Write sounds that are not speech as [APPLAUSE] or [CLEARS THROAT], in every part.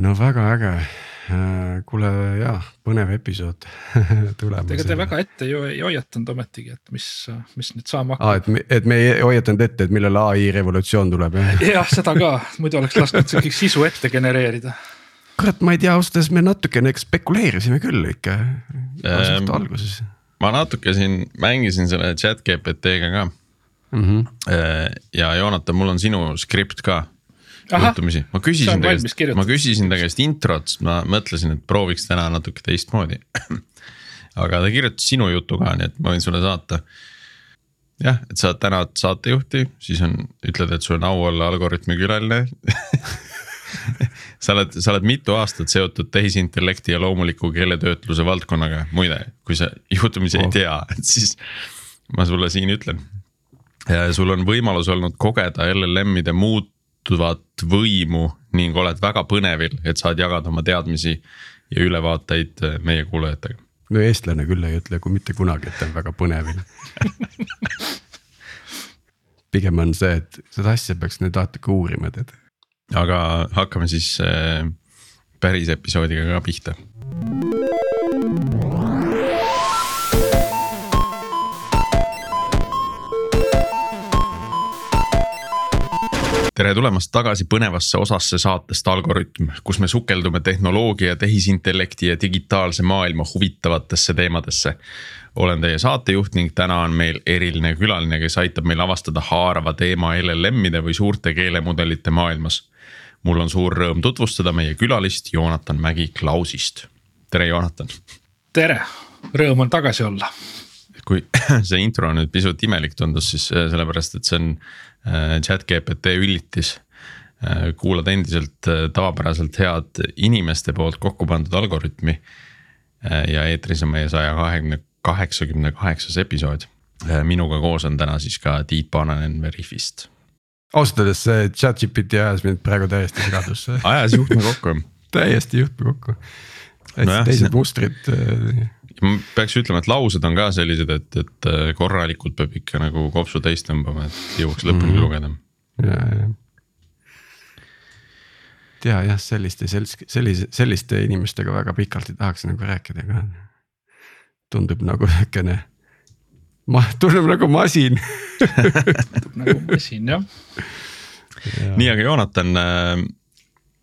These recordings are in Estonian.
no väga äge, kuule jaa, põnev episood [LAUGHS] tulemas. ega te väga ette ju ei hoiatanud ometigi, et mis, mis nüüd saama hakkab. aa, et me, et me ei hoiatanud ette, et millal ai revolutsioon tuleb jah? [LAUGHS] jah, seda ka, muidu oleks lasknud kõik sisu ette genereerida. kurat, ma ei tea, ausalt öeldes me natukene spekuleerisime küll ikka ähm, alguses. ma natuke siin mängisin selle chat GPT-ga ka mm. -hmm. ja Joonatan, mul on sinu skript ka juhtumisi, ma küsisin ta käest, ma küsisin ta käest introt, sest ma mõtlesin, et prooviks täna natuke teistmoodi [CLEARS THROAT] aga ta kirjutas sinu jutu ka, nii et ma võin sulle saata. jah, et sa tänad saatejuhti, siis on, ütled, et sul on au olla Algorütmi külaline [LAUGHS] sa oled, sa oled mitu aastat seotud tehisintellekti ja loomuliku keeletöötluse valdkonnaga, muide, kui sa juhtumisi oh. ei tea, [LAUGHS] et siis ma sulle siin ütlen. sul on võimalus olnud kogeda LLM-ide muud muutuvat võimu ning oled väga põnevil, et saad jagada oma teadmisi ja ülevaateid äh, meie kuulajatega. no eestlane küll ei ütle kui mitte kunagi, et ta on väga põnevil [LAUGHS] pigem on see, et seda asja peaks nüüd natuke uurima, tead. aga hakkame siis äh, päris episoodiga ka pihta tere tulemast tagasi põnevasse osasse saatest Algorütm, kus me sukeldume tehnoloogia, tehisintellekti ja digitaalse maailma huvitavatesse teemadesse. olen teie saatejuht ning täna on meil eriline külaline, kes aitab meil avastada haarava teema LLM-ide või suurte keelemudelite maailmas. mul on suur rõõm tutvustada meie külalist Joonatan Mägi-Klausist. tere, Joonatan. tere, rõõm on tagasi olla kui [LAUGHS] see intro nüüd pisut imelik tundus, siis äh, sellepärast, et see on äh, chat GPT üllitis. Äh, kuulad endiselt tavapäraselt head inimeste poolt kokku pandud algoritmi. ja eetris on meie saja kahekümne, kaheksakümne kaheksas episood. minuga koos on täna siis ka Tiit Paananen Veriffist. ausalt öeldes see chat GPT ajas mind praegu täiesti segadusse ajas juhtme kokku [LAUGHS] täiesti juhtme kokku. täitsa teised mustrid ma peaks ütlema, et laused on ka sellised, et, et äh, korralikult peab ikka nagu kopsu täis tõmbama, et jõuaks lõpuni mm -hmm. lugeda. ja, ja. tea jah, selliste selts-, sellise, selliste inimestega väga pikalt ei tahaks nagu rääkida ka. tundub nagu siukene, ma, tundub nagu masin tundub nagu masin jah ja.. nii, aga Joonatan äh,,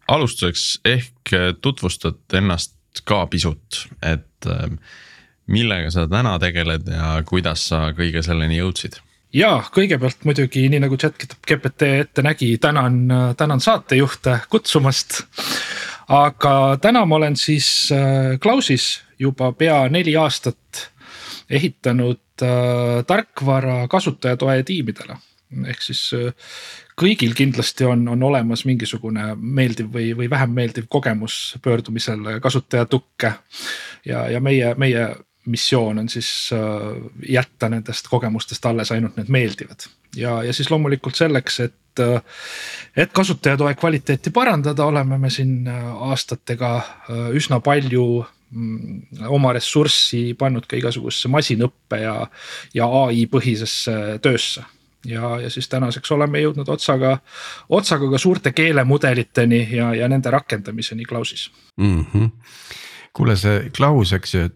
alustuseks ehk tutvustad ennast ka pisut, et äh, millega sa täna tegeled ja kuidas sa kõige selleni jõudsid? ja kõigepealt muidugi nii nagu chat GPT ette nägi, tänan, tänan saatejuhte kutsumast. aga täna ma olen siis äh, Klausis juba pea neli aastat ehitanud äh, tarkvara kasutajatoe tiimidele ehk siis äh, kõigil kindlasti on, on olemas mingisugune meeldiv või, või vähem meeldiv kogemus pöördumisel kasutaja tukke. ja, ja meie, meie missioon on siis äh, jätta nendest kogemustest alles ainult need meeldivad. ja, ja siis loomulikult selleks, et, äh, et kasutajatoe kvaliteeti parandada, oleme me siin äh, aastatega üsna palju mm, oma ressurssi pannud ka igasugusesse masinõppe ja, ja ai põhisesse töösse ja, ja siis tänaseks oleme jõudnud otsaga, otsaga ka suurte keelemudeliteni ja, ja nende rakendamiseni Klausis mm. -hmm. kuule, see Klaus, eks ju,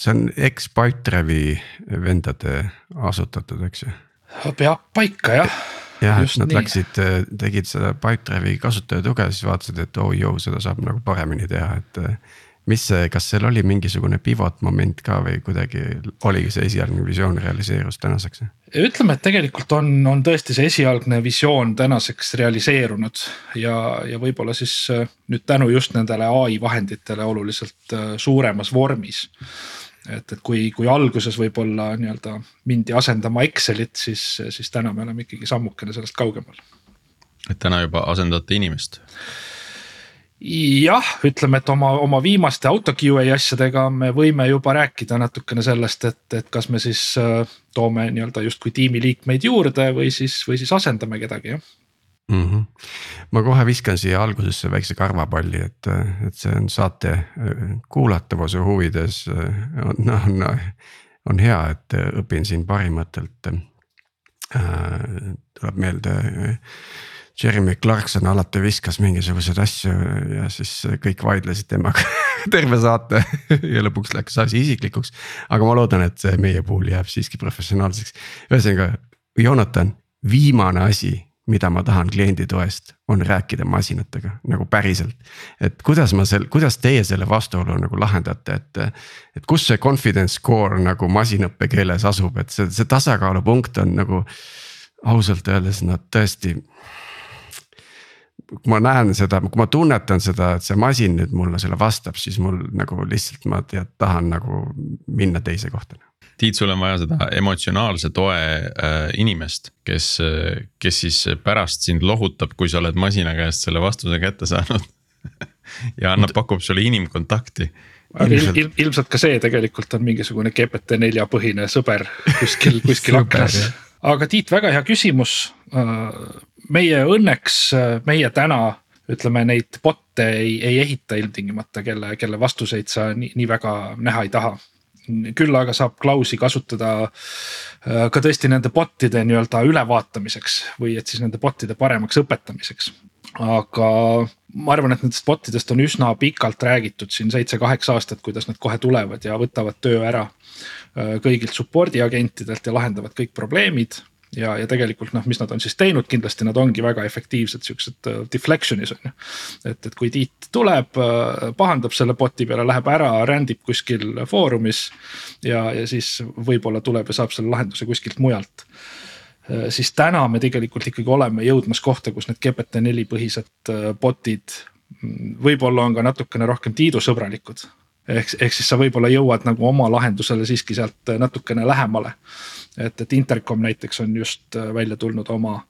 see on eks-Pipedrive'i vendade asutatud, eks ju? peab paika jah. jah, et nad nii. läksid, tegid seda Pipedrive'i kasutaja tuge, siis vaatasid, et oh joo, seda saab nagu paremini teha, et mis see, kas seal oli mingisugune pivot moment ka või kuidagi oligi see esialgne visioon realiseerus tänaseks? ütleme, et tegelikult on, on tõesti see esialgne visioon tänaseks realiseerunud ja, ja võib-olla siis äh, nüüd tänu just nendele ai vahenditele oluliselt äh, suuremas vormis et, et kui, kui alguses võib-olla nii-öelda mindi asendama Excelit, siis, siis täna me oleme ikkagi sammukene sellest kaugemal. et täna juba asendate inimest jah, ütleme, et oma, oma viimaste auto QA asjadega me võime juba rääkida natukene sellest, et, et kas me siis äh, toome nii-öelda justkui tiimiliikmeid juurde või siis, või siis asendame kedagi, jah mm. -hmm. ma kohe viskan siia algusesse väikse karvapalli, et, et see on saate äh, kuulatavuse huvides äh, on, on, on hea, et õpin siin parimatelt äh,. tuleb meelde Jeremy Clarkson alati viskas mingisuguseid asju ja siis kõik vaidlesid temaga [LAUGHS] terve saate [LAUGHS] ja lõpuks läks asi isiklikuks. aga ma loodan, et see meie puhul jääb siiski professionaalseks. ühesõnaga, Jonathan, viimane asi, mida ma tahan kliendi toest, on rääkida masinatega nagu päriselt. et kuidas ma sel-, kuidas teie selle vastuolu nagu lahendate, et, et kus see confidence score nagu masinõppekeeles asub, et see, see tasakaalupunkt on nagu ausalt öeldes nad tõesti kui ma näen seda, kui ma tunnetan seda, et see masin nüüd mulle selle vastab, siis mul nagu lihtsalt ma tead, tahan nagu minna teise kohta. Tiit, sul on vaja seda emotsionaalse toe äh, inimest, kes, kes siis pärast sind lohutab, kui sa oled masina käest selle vastuse kätte saanud [LAUGHS] ja annab, pakub sulle inimkontakti Ilmselt... Il, ilmselt ka see tegelikult on mingisugune GPT-4 põhine sõber kuskil, [LAUGHS] kuskil aknas. aga Tiit, väga hea küsimus äh, meie õnneks, meie täna ütleme neid bot'e ei, ei ehita ilmtingimata, kelle, kelle vastuseid sa nii, nii väga näha ei taha. Küll aga saab Klausi kasutada äh, ka tõesti nende bot'ide nii-öelda ülevaatamiseks või et siis nende bot'ide paremaks õpetamiseks. aga ma arvan, et nendest bot idest on üsna pikalt räägitud siin seitse-kaheksa aastat, kuidas nad kohe tulevad ja võtavad töö ära äh, kõigilt support'i agentidelt ja lahendavad kõik probleemid ja, ja tegelikult noh, mis nad on siis teinud, kindlasti nad ongi väga efektiivsed siuksed uh, deflection'is on ju. et, et kui tiit tuleb uh,, pahandab selle bot'i peale, läheb ära, rändib kuskil foorumis. ja, ja siis võib-olla tuleb ja saab selle lahenduse kuskilt mujalt uh,. siis täna me tegelikult ikkagi oleme jõudmas kohta, kus need GPT-4 põhised bot'id mm, võib-olla on ka natukene rohkem tiidusõbralikud ehk, ehk siis sa võib-olla jõuad nagu oma lahendusele siiski sealt natukene lähemale et, et Intercom näiteks on just äh, välja tulnud oma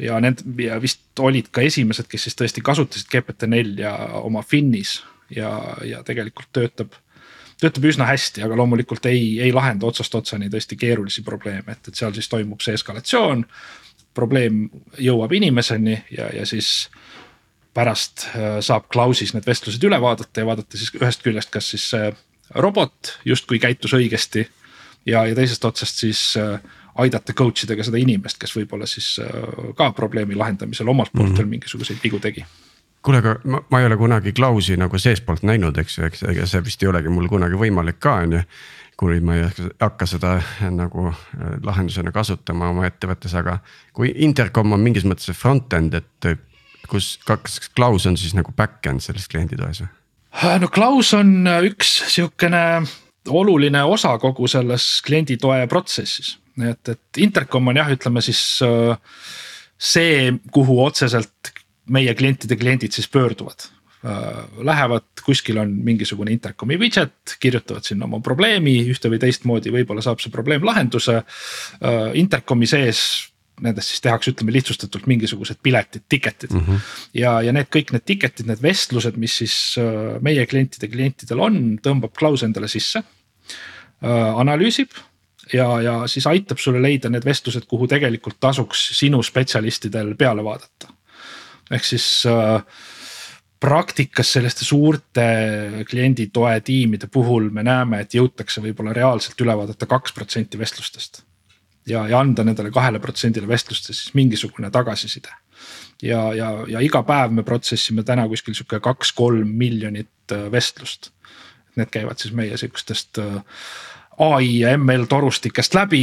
ja need ja vist olid ka esimesed, kes siis tõesti kasutasid GPT-4 oma Finnis ja, ja tegelikult töötab töötab üsna hästi, aga loomulikult ei, ei lahenda otsast otsani tõesti keerulisi probleeme, et, et seal siis toimub see eskalatsioon. probleem jõuab inimeseni ja, ja siis pärast äh, saab Klausis need vestlused üle vaadata ja vaadata siis ühest küljest, kas siis see robot justkui käitus õigesti ja, ja teisest otsast siis äh, aidata coach ida ka seda inimest, kes võib-olla siis äh, ka probleemi lahendamisel omalt poolt mm -hmm. veel mingisuguseid vigu tegi kuule, aga ma, ma ei ole kunagi Klausi nagu seestpoolt näinud, eks ju, eks ega see vist ei olegi mul kunagi võimalik ka on ju. kui ma ei hakka seda nagu äh, lahendusena kasutama oma ettevõttes, aga kui intercom on mingis mõttes front-end, et kus, kas Klaus on siis nagu back-end selles klienditoes või? no Klaus on üks sihukene oluline osa kogu selles klienditoe protsessis. et, et Intercom on jah, ütleme siis äh, see, kuhu otseselt meie klientide kliendid siis pöörduvad. Äh, lähevad, kuskil on mingisugune intercomi widget, kirjutavad sinna oma probleemi ühte või teistmoodi, võib-olla saab see probleem lahenduse. Äh, intercomi sees nendest siis tehakse, ütleme lihtsustatult mingisugused piletid, ticket'id mm. -hmm. ja, ja need kõik need ticket'id, need vestlused, mis siis meie klientide klientidel on, tõmbab Klaus endale sisse. Äh, analüüsib ja, ja siis aitab sulle leida need vestlused, kuhu tegelikult tasuks sinu spetsialistidel peale vaadata. ehk siis äh, praktikas selliste suurte klienditoe tiimide puhul me näeme, et jõutakse võib-olla reaalselt üle vaadata kaks protsenti vestlustest ja, ja anda nendele kahele protsendile vestlustes siis mingisugune tagasiside. ja, ja, ja iga päev me protsess ime täna kuskil sihuke kaks-kolm miljonit äh, vestlust. Need käivad siis meie sihukestest äh, ai ja ML torustikest läbi,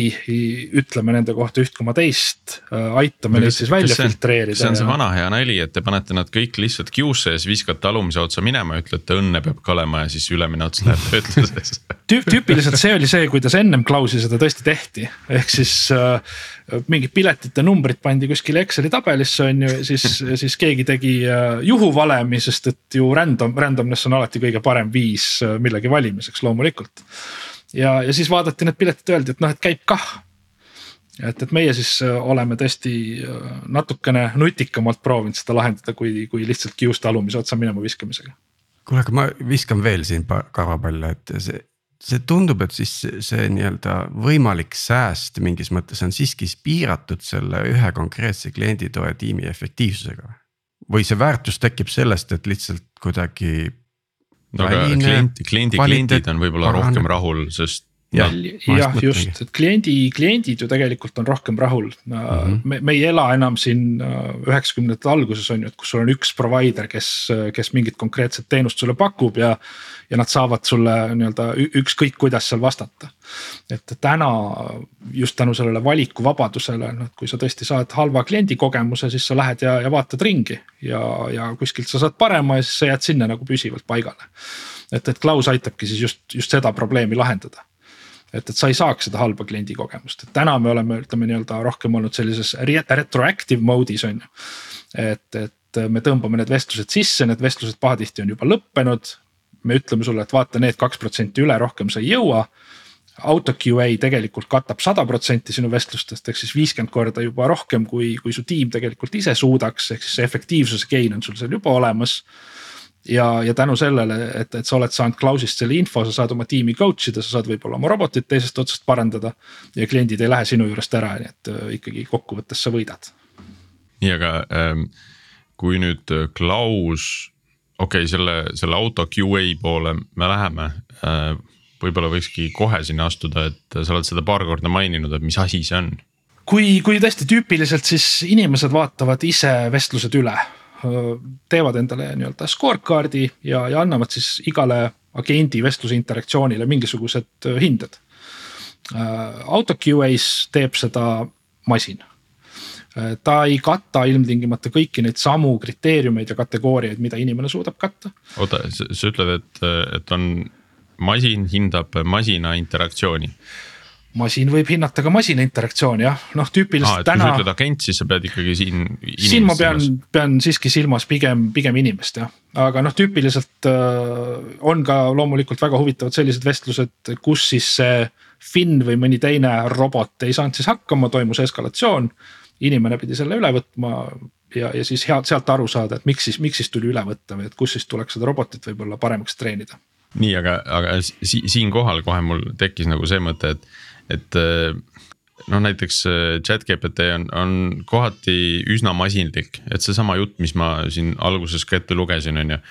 ütleme nende kohta üht koma teist, äh, aitame neid siis välja see, filtreerida. see on ja... see vana hea nali, et te panete nad kõik lihtsalt kiusse ja siis viskate alumise otsa minema, ütlete õnne peab ka olema ja siis ülemine ots läheb [LAUGHS] töötlusesse Tüüp, tüüpiliselt see oli see, kuidas ennem Klausi seda tõesti tehti, ehk siis äh, mingid piletite numbrid pandi kuskile Exceli tabelisse on ju, siis, siis keegi tegi äh, juhuvalemi, sest et ju random, randomness on alati kõige parem viis äh, millegi valimiseks loomulikult ja, ja siis vaadati need piletid, öeldi, et noh, et käib kah. et, et meie siis äh, oleme tõesti äh, natukene nutikamalt proovinud seda lahendada, kui, kui lihtsalt kiuste alumise otsa minema viskamisega. kuule, aga ma viskan veel siin karvapalle, et see, see tundub, et siis see, see nii-öelda võimalik sääst mingis mõttes on siiski piiratud selle ühe konkreetse klienditoe tiimi efektiivsusega. või see väärtus tekib sellest, et lihtsalt kuidagi aga klient, kliendi kliendid on võib-olla rohkem rahul, sest jah, jah, just, et kliendi, kliendid ju tegelikult on rohkem rahul mm. -hmm. me, me ei ela enam siin äh, üheksakümnendate alguses on ju, et kus sul on üks provider, kes, kes mingit konkreetset teenust sulle pakub ja. ja nad saavad sulle nii-öelda ükskõik kuidas seal vastata. et täna just tänu sellele valikuvabadusele, noh kui sa tõesti saad halva kliendi kogemuse, siis sa lähed ja, ja vaatad ringi ja, ja kuskilt sa saad parema ja siis sa jääd sinna nagu püsivalt paigale et, et Klaus aitabki siis just, just seda probleemi lahendada et, et sa ei saaks seda halba kliendi kogemust, et täna me oleme, ütleme nii-öelda rohkem olnud sellises retroactive mode'is on ju. et, et me tõmbame need vestlused sisse, need vestlused pahatihti on juba lõppenud. me ütleme sulle, et vaata need kaks protsenti üle, rohkem sa ei jõua. Auto QA tegelikult katab sada protsenti sinu vestlustest, ehk siis viiskümmend korda juba rohkem, kui, kui su tiim tegelikult ise suudaks, ehk siis see efektiivsuse gain on sul seal juba olemas ja, ja tänu sellele, et, et sa oled saanud Klausist selle info, sa saad oma tiimi coach ida, sa saad võib-olla oma robotit teisest otsast parandada. ja kliendid ei lähe sinu juurest ära, nii et äh, ikkagi kokkuvõttes sa võidad. nii, aga ähm, kui nüüd äh, Klaus, okei okay,, selle, selle auto QA poole me läheme äh,. võib-olla võikski kohe sinna astuda, et sa oled seda paar korda maininud, et mis asi see on kui, kui tõesti tüüpiliselt, siis inimesed vaatavad ise vestlused üle teevad endale nii-öelda scorecard'i ja, ja annavad siis igale agendi vestluse interaktsioonile mingisugused hinded. auto QA-s teeb seda masin. ta ei kata ilmtingimata kõiki neid samu kriteeriumeid ja kategooriaid, mida inimene suudab katta. oota, sa ütled, et, et on masin hindab masina interaktsiooni masin võib hinnata ka masina interaktsiooni jah, noh tüüpiliselt ah, täna. kui sa ütled agent, siis sa pead ikkagi siin. siin ma pean, pean siiski silmas pigem, pigem inimest jah, aga noh, tüüpiliselt äh, on ka loomulikult väga huvitavad sellised vestlused, kus siis see Finn või mõni teine robot ei saanud siis hakkama, toimus eskalatsioon. inimene pidi selle üle võtma ja, ja siis head sealt aru saada, et miks siis, miks siis tuli üle võtta või et kus siis tuleks seda robotit võib-olla paremaks treenida nii, aga, aga si siinkohal kohe mul tekkis nagu see mõte, et et eh, noh, näiteks eh, chat GPT on, on kohati üsna masinlik, et seesama jutt, mis ma siin alguses ka ette lugesin, on ju.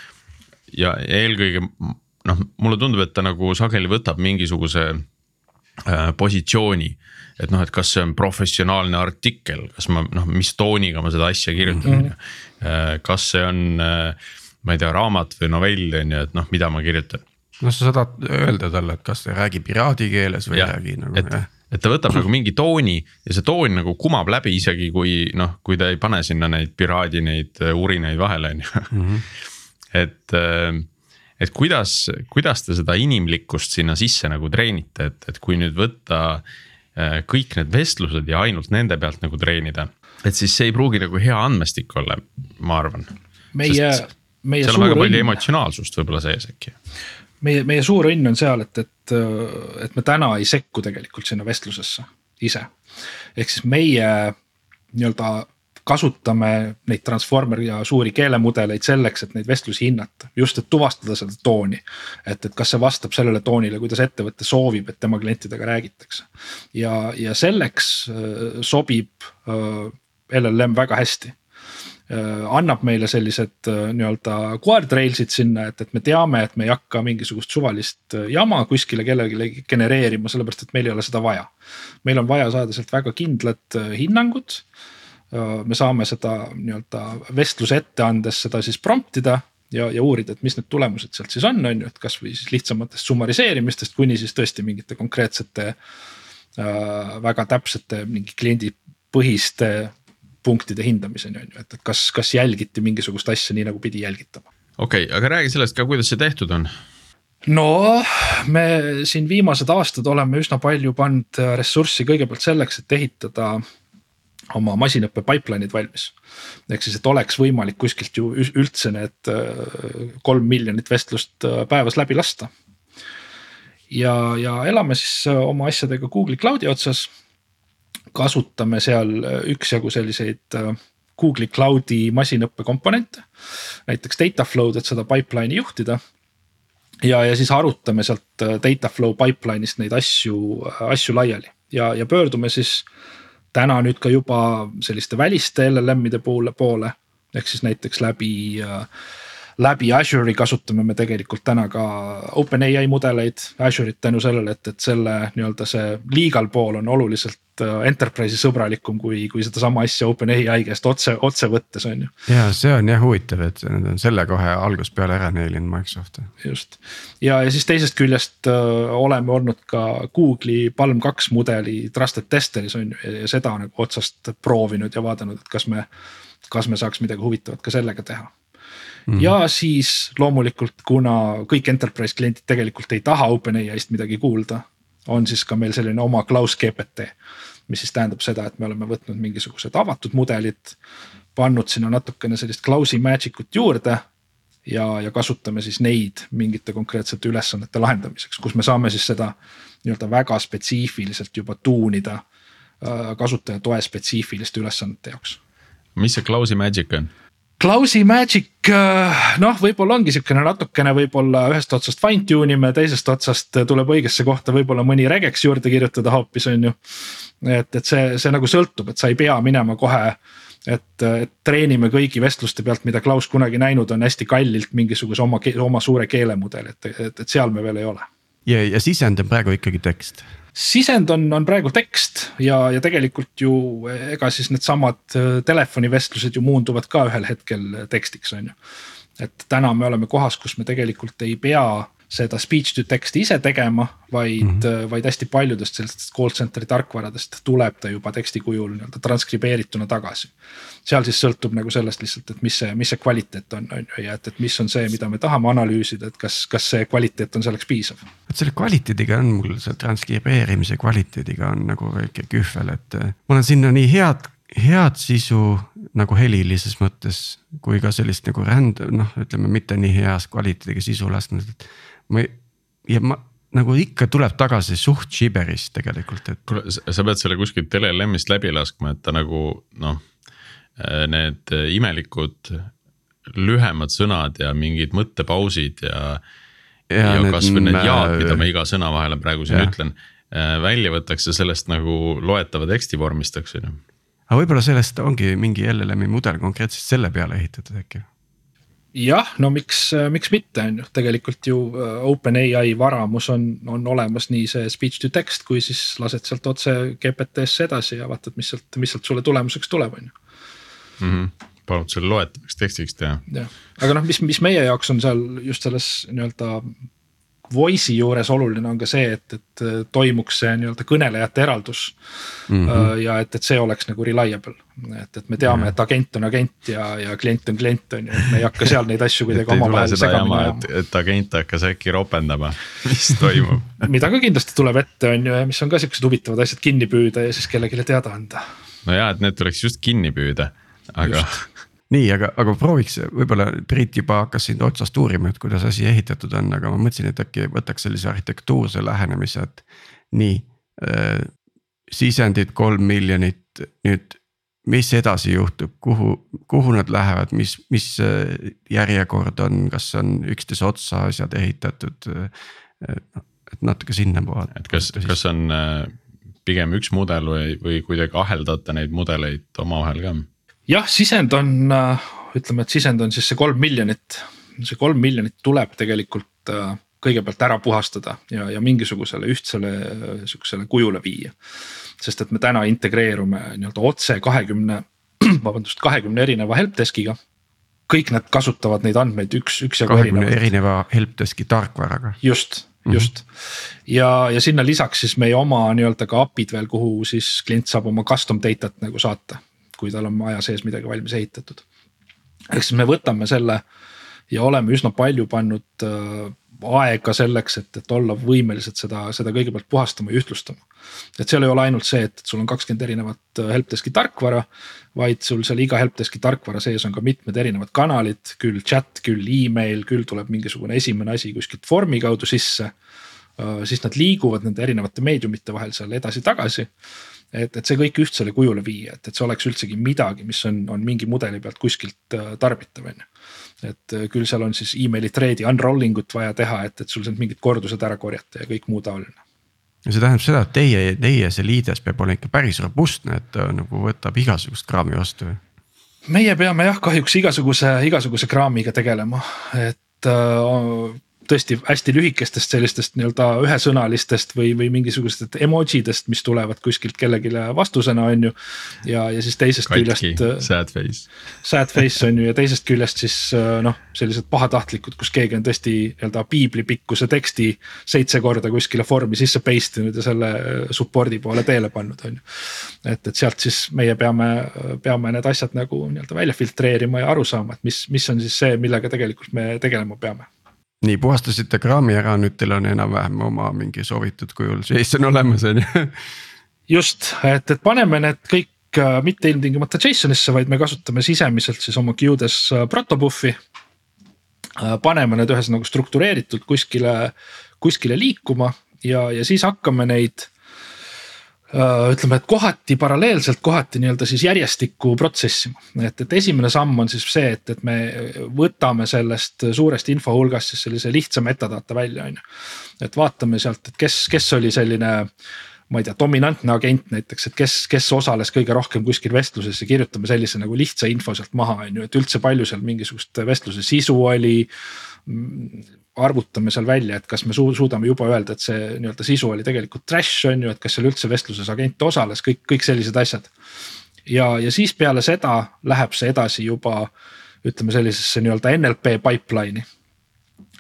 ja eelkõige noh, mulle tundub, et ta nagu sageli võtab mingisuguse äh, positsiooni. et noh, et kas see on professionaalne artikkel, kas ma noh, mis tooniga ma seda asja kirjutan mm, -hmm. Äh, kas see on ma ei tea, raamat või novell on ju, et noh, mida ma kirjutan noh, sa saad öelda talle, et kas ta räägi piraadi keeles või ja, ei räägi nagu et, jah et ta võtab nagu mingi tooni ja see toon nagu kumab läbi, isegi kui noh, kui ta ei pane sinna neid piraadi neid äh, urinaid vahele, on ju. Mhm. [LAUGHS] et, äh, et kuidas, kuidas te seda inimlikkust sinna sisse nagu treenite, et, et kui nüüd võtta äh, kõik need vestlused ja ainult nende pealt nagu treenida. et siis see ei pruugi nagu hea andmestik olla, ma arvan. meie, meie. seal on väga palju emotsionaalsust võib-olla sees äkki meie, meie suur õnn on seal, et, et, et me täna ei sekku tegelikult sinna vestlusesse ise. ehk siis meie nii-öelda kasutame neid transformer ja suuri keelemudeleid selleks, et neid vestlusi hinnata, just et tuvastada seda tooni. et, et kas see vastab sellele toonile, kuidas ettevõte soovib, et tema klientidega räägitakse. ja, ja selleks äh, sobib äh, LLM väga hästi annab meile sellised äh, nii-öelda guardrails'id sinna, et, et me teame, et me ei hakka mingisugust suvalist äh, jama kuskile kellelegi genereerima, sellepärast et meil ei ole seda vaja. meil on vaja saada sealt väga kindlad hinnangud. me saame seda nii-öelda vestluse ette andes seda siis prompt ida ja, ja uurida, et mis need tulemused sealt siis on, on ju, et kasvõi siis lihtsamatest summariseerimistest kuni siis tõesti mingite konkreetsete äh,. väga täpsete mingi kliendipõhiste punktide hindamiseni on ju, et, et kas, kas jälgiti mingisugust asja nii nagu pidi jälgitama. okei okay,, aga räägi sellest ka, kuidas see tehtud on no me siin viimased aastad oleme üsna palju pannud ressurssi kõigepealt selleks, et ehitada oma masinõppe pipeline'id valmis. ehk siis, et oleks võimalik kuskilt ju üldse need äh, kolm miljonit vestlust äh, päevas läbi lasta. ja, ja elame siis äh, oma asjadega Google'i cloud'i otsas kasutame seal äh, üksjagu selliseid äh, Google'i cloud'i masinõppe komponente. näiteks Dataflow'd, et seda pipeline'i juhtida. ja, ja siis arutame sealt äh, Dataflow pipeline'ist neid asju, asju laiali ja, ja pöördume siis täna nüüd ka juba selliste väliste LLM-ide poole, poole. ehk siis näiteks läbi läbi Azure'i kasutame me tegelikult täna ka OpenAI mudeleid Azure'it tänu sellele, et, et selle nii-öelda see legal pool on oluliselt äh, enterprise'i sõbralikum kui, kui sedasama asja OpenAI käest otse, otse võttes on ju. ja see on jah huvitav, et nad on selle kohe algusest peale ära neilinud Microsoft. just ja, ja siis teisest küljest öö, äh, oleme olnud ka Google'i Palm kaks mudeli trusted tester'is on ju ja seda nagu otsast proovinud ja vaadanud, et kas me kas me saaks midagi huvitavat ka sellega teha Mm -hmm. ja siis loomulikult, kuna kõik enterprise kliendid tegelikult ei taha OpenAI-st midagi kuulda, on siis ka meil selline oma Klaus GPT. mis siis tähendab seda, et me oleme võtnud mingisugused avatud mudelid, pannud sinna natukene sellist Klausi magic ut juurde ja, ja kasutame siis neid mingite konkreetsete ülesannete lahendamiseks, kus me saame siis seda nii-öelda väga spetsiifiliselt juba tuunida äh, kasutaja toe spetsiifiliste ülesannete jaoks mis see Klausi Magic on? Klausi Magic äh, noh, võib-olla ongi sihukene natukene võib-olla ühest otsast fine tune ime, teisest otsast tuleb õigesse kohta võib-olla mõni regex juurde kirjutada hoopis on ju. et, et see, see nagu sõltub, et sa ei pea minema kohe et, et treenime kõigi vestluste pealt, mida Klaus kunagi näinud on hästi kallilt mingisuguse oma, oma suure keelemudeli, et, et, et seal me veel ei ole. ja, ja sisend on praegu ikkagi tekst sisend on, on praegu tekst ja, ja tegelikult ju ega siis needsamad äh, telefonivestlused ju muunduvad ka ühel hetkel tekstiks, on ju. et täna me oleme kohas, kus me tegelikult ei pea seda speech to text ise tegema, vaid mm, -hmm. vaid hästi paljudest sellistest call center'i tarkvaradest tuleb ta juba teksti kujul nii-öelda transkribeerituna tagasi. seal siis sõltub nagu sellest lihtsalt, et mis see, mis see kvaliteet on, on ju ja et, et mis on see, mida me tahame analüüsida, et kas, kas see kvaliteet on selleks piisav. vot selle kvaliteediga on mul selle transkribeerimise kvaliteediga on nagu väike kühvel, et äh, ma olen sinna nii head head sisu nagu helilises mõttes kui ka sellist nagu ränd-, noh, ütleme mitte nii heas kvaliteediga sisu lasknud, et ma ja ma nagu ikka tuleb tagasi suht šiberist tegelikult, et. kuule, sa pead selle kuskilt LLM-ist läbi laskma, et ta nagu noh, äh, need imelikud lühemad sõnad ja mingid mõttepausid ja. ja, ja kasvõi need jaad, mida ma iga sõna vahele praegu siin ja. ütlen, äh, välja võtaks ja sellest nagu loetava teksti vormistaks, on ju. aga võib-olla sellest ongi mingi LLM-i mudel konkreetselt selle peale ehitatud äkki jah, no miks, miks mitte, on ju, tegelikult ju äh, OpenAI varamus on, on olemas nii see speech to text, kui siis lased sealt otse GPT-sse edasi ja vaatad, mis sealt, mis sealt sulle tulemuseks tuleb, on ju. Mhm. palud selle loetavaks tekstiks teha. jah, aga noh, mis, mis meie jaoks on seal just selles nii-öelda voice'i juures oluline on ka see, et, et äh, toimuks see nii-öelda kõnelejate eraldus mm. -hmm. ja et, et see oleks nagu reliable, et, et me teame et agent on agent ja, ja klient on klient on ju, et me ei hakka seal neid asju [LAUGHS] kuidagi omavahel segamini ajama. et agent hakkas äkki ropendama, [LAUGHS] mis toimub [LAUGHS] mida ka kindlasti tuleb ette, on ju, ja mis on ka siuksed huvitavad asjad kinni püüda ja siis kellelegi teada anda. no ja, et need tuleks just kinni püüda, aga just nii, aga, aga prooviks, võib-olla Priit juba hakkas sind otsast uurima, et kuidas asi ehitatud on, aga ma mõtlesin, et äkki võtaks sellise arhitektuurse lähenemise, et nii äh,. sisendid kolm miljonit, nüüd mis edasi juhtub, kuhu, kuhu nad lähevad, mis, mis äh, järjekord on, kas on üksteise otsa asjad ehitatud äh,? et natuke sinnapoole. et kas, kas on äh, pigem üks mudel või, või kuidagi aheldate neid mudeleid omavahel ka? Jah, sisend on, äh, ütleme, et sisend on siis see kolm miljonit. see kolm miljonit tuleb tegelikult äh, kõigepealt ära puhastada ja, ja mingisugusele ühtsele äh, sihukesele kujule viia. sest et me täna integreerume nii-öelda otse kahekümne, [CLEARS THROAT] vabandust, kahekümne erineva helpdesk'iga. kõik nad kasutavad neid andmeid üks, üksjagu erinevalt. erineva helpdesk'i tarkvaraga. just mhm. just mm -hmm. ja, ja sinna lisaks siis meie oma nii-öelda ka API-d veel, kuhu siis klient saab oma custom data't nagu saata kui tal on aja sees midagi valmis ehitatud. ehk siis me võtame selle ja oleme üsna palju pannud äh, aega selleks, et, et olla võimelised seda, seda kõigepealt puhastama ja ühtlustama. et seal ei ole ainult see, et sul on kakskümmend erinevat äh, helpdesk'i tarkvara, vaid sul seal iga helpdesk'i tarkvara sees on ka mitmed erinevad kanalid, küll chat, küll email, küll tuleb mingisugune esimene asi kuskilt vormi kaudu sisse. Äh, siis nad liiguvad nende erinevate meediumite vahel seal edasi-tagasi et, et see kõik ühtsele kujule viia, et, et see oleks üldsegi midagi, mis on, on mingi mudeli pealt kuskilt äh, tarbitav, on ju. et äh, küll seal on siis emaili thread'i unrolling ut vaja teha, et, et sul sealt mingid kordused ära korjata ja kõik muu taoline. ja see tähendab seda, et teie, teie see liides peab olema ikka päris robustne, et ta nagu võtab igasugust kraami vastu meie peame jah, kahjuks igasuguse, igasuguse kraamiga tegelema, et äh, tõesti hästi lühikestest sellistest nii-öelda ühesõnalistest või, või mingisugustest emoji dest, mis tulevad kuskilt kellelegi vastusena, on ju. ja, ja siis teisest Katki, küljest. Äh, sad face. Sad face on ju ja teisest küljest siis äh, noh, sellised pahatahtlikud, kus keegi on tõesti nii-öelda piiblipikkuse teksti seitse korda kuskile vormi sisse paste inud ja selle äh, support'i poole teele pannud, on ju. et, et sealt siis meie peame, peame need asjad nagu nii-öelda välja filtreerima ja aru saama, et mis, mis on siis see, millega tegelikult me tegelema peame nii puhastasite kraami ära, nüüd teil on enam-vähem oma mingi soovitud kujul JSON olemas on ju. just, et, et paneme need kõik äh, mitte ilmtingimata JSON-isse, vaid me kasutame sisemiselt siis oma queue'des äh, protobuf'i. Äh, paneme need ühesõnaga struktureeritult kuskile, kuskile liikuma ja, ja siis hakkame neid ütleme, et kohati paralleelselt, kohati nii-öelda siis järjestikku protsessima. et, et esimene samm on siis see, et, et me võtame sellest suurest info hulgast siis sellise lihtsa metadata välja, on ju. et vaatame sealt, et kes, kes oli selline ma ei tea, dominantne agent näiteks, et kes, kes osales kõige rohkem kuskil vestluses ja kirjutame sellise nagu lihtsa info sealt maha, on ju, et üldse palju seal mingisugust vestluse sisu oli arvutame seal välja, et kas me suudame juba öelda, et see nii-öelda sisu oli tegelikult trash on ju, et kas seal üldse vestluses agent osales, kõik, kõik sellised asjad. ja, ja siis peale seda läheb see edasi juba ütleme sellisesse nii-öelda NLP pipeline'i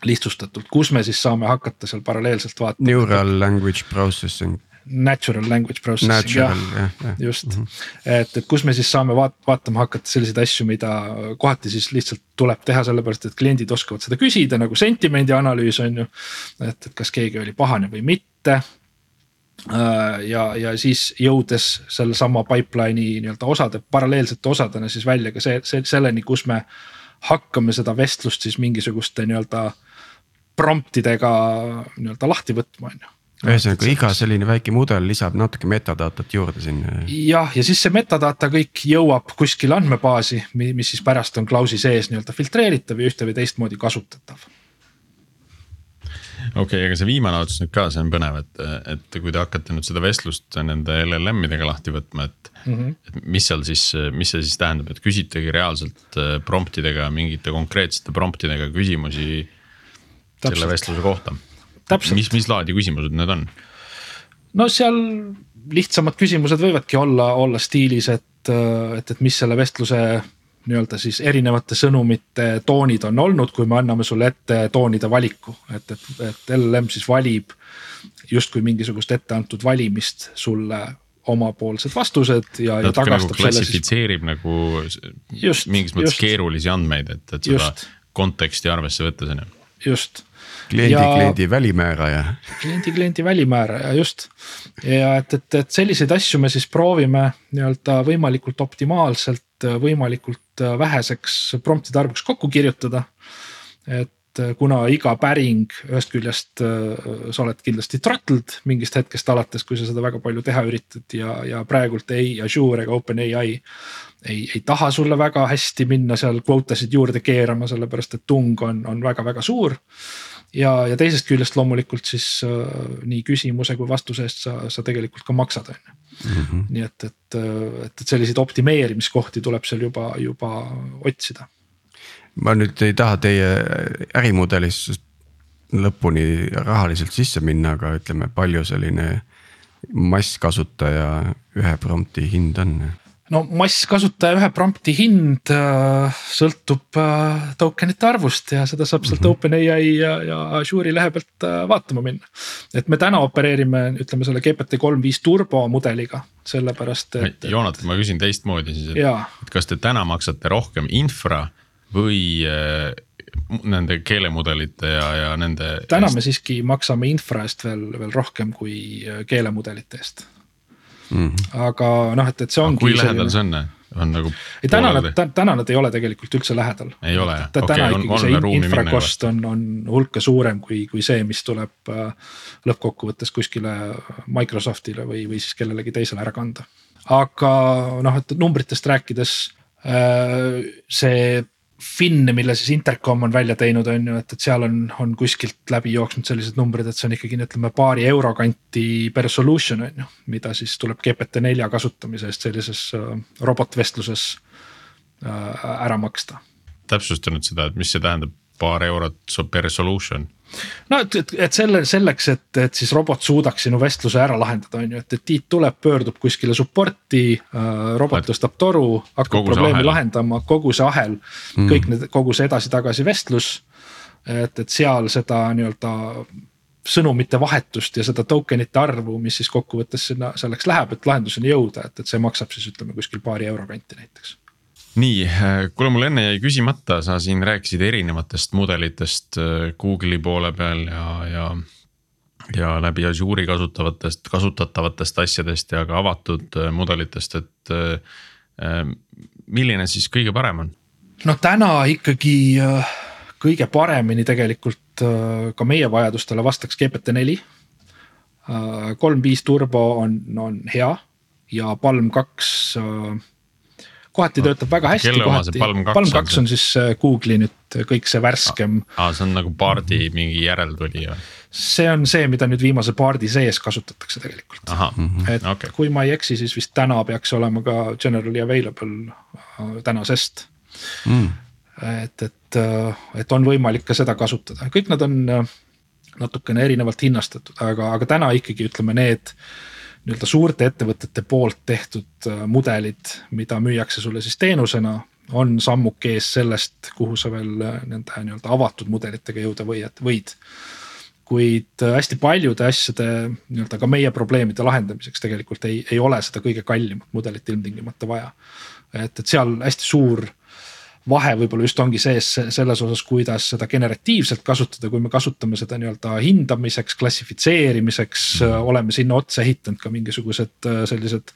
lihtsustatult, kus me siis saame hakata seal paralleelselt vaatama. Neural language processing natural language processing jah, jah, jah, just mm, -hmm. et, et kus me siis saame vaat, vaatama hakata selliseid asju, mida kohati siis lihtsalt tuleb teha, sellepärast et kliendid oskavad seda küsida nagu sentimendi analüüs on ju. et, et kas keegi oli pahane või mitte. Äh, ja, ja siis jõudes sellesama pipeline'i nii-öelda osade, paralleelsete osadena siis välja ka see, see selleni, kus me hakkame seda vestlust siis mingisuguste nii-öelda prompt idega nii-öelda lahti võtma, on ju ühesõnaga iga selline väike mudel lisab natuke metadatat juurde sinna. jah, ja siis see metadata kõik jõuab kuskile andmebaasi, mis siis pärast on klausi sees nii-öelda filtreeritav ja ühte või teistmoodi kasutatav. okei okay,, aga see viimane otsus nüüd ka, see on põnev, et, et kui te hakkate nüüd seda vestlust nende LLM idega lahti võtma, et mm. -hmm. et mis seal siis, mis see siis tähendab, et küsitegi reaalselt äh, prompt idega mingite konkreetsete prompt idega küsimusi Täpselt. selle vestluse kohta mis, mis laadi küsimused need on? no seal lihtsamad küsimused võivadki olla, olla stiilis, et, et, et mis selle vestluse nii-öelda siis erinevate sõnumite toonid on olnud, kui me anname sulle ette toonide valiku, et, et, et LLM siis valib justkui mingisugust etteantud valimist sulle omapoolsed vastused ja, ja tagastab nagu klassifitseerib siis... nagu just, mingis mõttes just. keerulisi andmeid, et, et seda just. konteksti arvesse võttes on ju. Just kliendi ja, kliendi välimääraja. kliendi kliendi välimääraja just ja et, et, et selliseid asju me siis proovime nii-öelda võimalikult optimaalselt, võimalikult väheseks promptide arvuks kokku kirjutada. et kuna iga päring ühest küljest sa oled kindlasti throttled mingist hetkest alates, kui sa seda väga palju teha üritad ja, ja praegult ei Azure ega OpenAI ei, ei taha sulle väga hästi minna seal quota sid juurde keerama, sellepärast et tung on, on väga-väga suur ja, ja teisest küljest loomulikult siis äh, nii küsimuse kui vastuse eest sa, sa tegelikult ka maksad, on ju. Mhm. nii et, et, et, et selliseid optimeerimiskohti tuleb seal juba, juba otsida. ma nüüd ei taha teie ärimudelis lõpuni rahaliselt sisse minna, aga ütleme, palju selline masskasutaja ühe prompti hind on? No masskasutaja ühe prompti hind äh, sõltub äh, tokenite arvust ja seda saab sealt mm -hmm. OpenAI ja, ja Azure'i lehe pealt äh, vaatama minna. et me täna opereerime, ütleme selle GPT kolm viis turbo mudeliga, sellepärast et. Joonatan, ma küsin teistmoodi siis, et, kas te täna maksate rohkem infra või äh, nende keelemudelite ja, ja nende. täna me siiski maksame infra eest veel, veel rohkem kui äh, keelemudelite eest mm. -hmm. aga noh, et, et see ongi. kui lähedal see on, on nagu. ei täna nad, täna nad ei ole tegelikult üldse lähedal. ei ole jah, okei okay, on, on see infra cost on, on hulka suurem kui, kui see, mis tuleb äh, lõppkokkuvõttes kuskile Microsoftile või, või siis kellelegi teisele ära kanda. aga noh, et numbritest rääkides äh, see Finne, mille siis Intercom on välja teinud, on ju, et, et seal on, on kuskilt läbi jooksnud sellised numbrid, et see on ikkagi ütleme paari euro kanti per solution on ju. mida siis tuleb GPT-4 kasutamise eest sellises äh, robotvestluses ära maksta. täpsusta nüüd seda, et mis see tähendab, paar eurot per solution no et, et, et selle, selleks, et, et siis robot suudaks sinu vestluse ära lahendada, on ju, et, et Tiit tuleb, pöördub kuskile support'i äh,. robot tõstab toru, hakkab probleemi ahel. lahendama, kogu see ahel mm., kõik need, kogu see edasi-tagasi vestlus. et, et seal seda nii-öelda sõnumite vahetust ja seda tokenite arvu, mis siis kokkuvõttes sinna selleks läheb, et lahenduseni jõuda, et, et see maksab siis ütleme kuskil paari euro kanti näiteks nii, äh, kuule mul enne jäi küsimata, sa siin rääkisid erinevatest mudelitest äh, Google'i poole peal ja, ja. ja läbi Azure'i kasutavatest, kasutatavatest asjadest ja ka avatud äh, mudelitest, et äh, milline siis kõige parem on? no täna ikkagi kõige paremini tegelikult ka meie vajadustele vastaks GPT-4. kolm viis turbo on, on hea ja Palm kaks kohati töötab väga hästi. kelle oma see Palm kaks on? Palm kaks on siis äh, Google'i nüüd kõik see värskem. aa, see on nagu Bardi mingi järeltulija? see on see, mida nüüd viimase Bardi sees kasutatakse tegelikult. Mhm. et okay. kui ma ei eksi, siis vist täna peaks olema ka generally available äh, tänasest mm.. et, et, äh, et on võimalik ka seda kasutada, kõik nad on natukene erinevalt hinnastatud, aga, aga täna ikkagi ütleme need nii-öelda suurte ettevõtete poolt tehtud äh, mudelid, mida müüakse sulle siis teenusena, on sammuke ees sellest, kuhu sa veel äh, nende nii-öelda avatud mudelitega jõuda võid, võid. kuid äh, hästi paljude asjade nii-öelda ka meie probleemide lahendamiseks tegelikult ei, ei ole seda kõige kallimat mudelit ilmtingimata vaja. et, et seal hästi suur vahe võib-olla just ongi sees selles osas, kuidas seda generatiivselt kasutada, kui me kasutame seda nii-öelda hindamiseks, klassifitseerimiseks mm, -hmm. oleme sinna otsa ehitanud ka mingisugused äh, sellised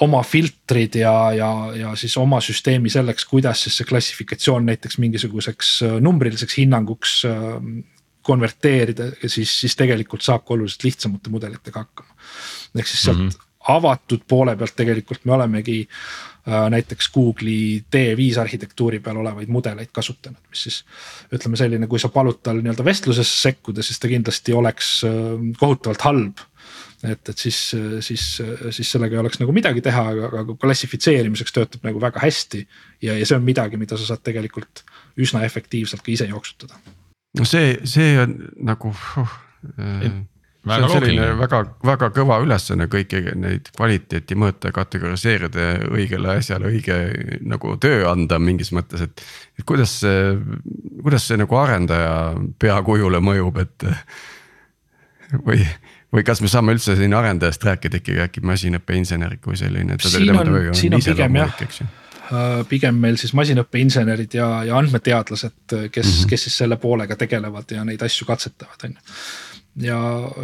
oma filtrid ja, ja, ja siis oma süsteemi selleks, kuidas siis see klassifikatsioon näiteks mingisuguseks äh, numbriliseks hinnanguks konverteerida, siis, siis tegelikult saab ka oluliselt lihtsamate mudelitega hakkama. ehk siis sealt mm -hmm. Avatud poole pealt tegelikult me olemegi Äh, näiteks Google'i D5 arhitektuuri peal olevaid mudeleid kasutanud, mis siis. ütleme selline, kui sa palud tal nii-öelda vestlusesse sekkuda, siis ta kindlasti oleks äh, kohutavalt halb et, et siis, siis, siis sellega ei oleks nagu midagi teha, aga, aga klassifitseerimiseks töötab nagu väga hästi. ja, ja see on midagi, mida sa saad tegelikult üsna efektiivselt ka ise jooksutada. no see, see on nagu uh, see on selline väga, väga kõva ülesanne kõiki neid kvaliteeti mõõta, kategoriseerida ja õigele asjale õige nagu töö anda mingis mõttes, et. et kuidas see, kuidas see nagu arendaja peakujule mõjub, et või, või kas me saame üldse siin arendajast rääkida ikkagi äkki masinõppeinsener kui selline. siin on, siin on pigem jah äh, pigem meil siis masinõppeinsenerid ja, ja andmeteadlased, kes mm, -hmm. kes siis selle poolega tegelevad ja neid asju katsetavad, on ju ja,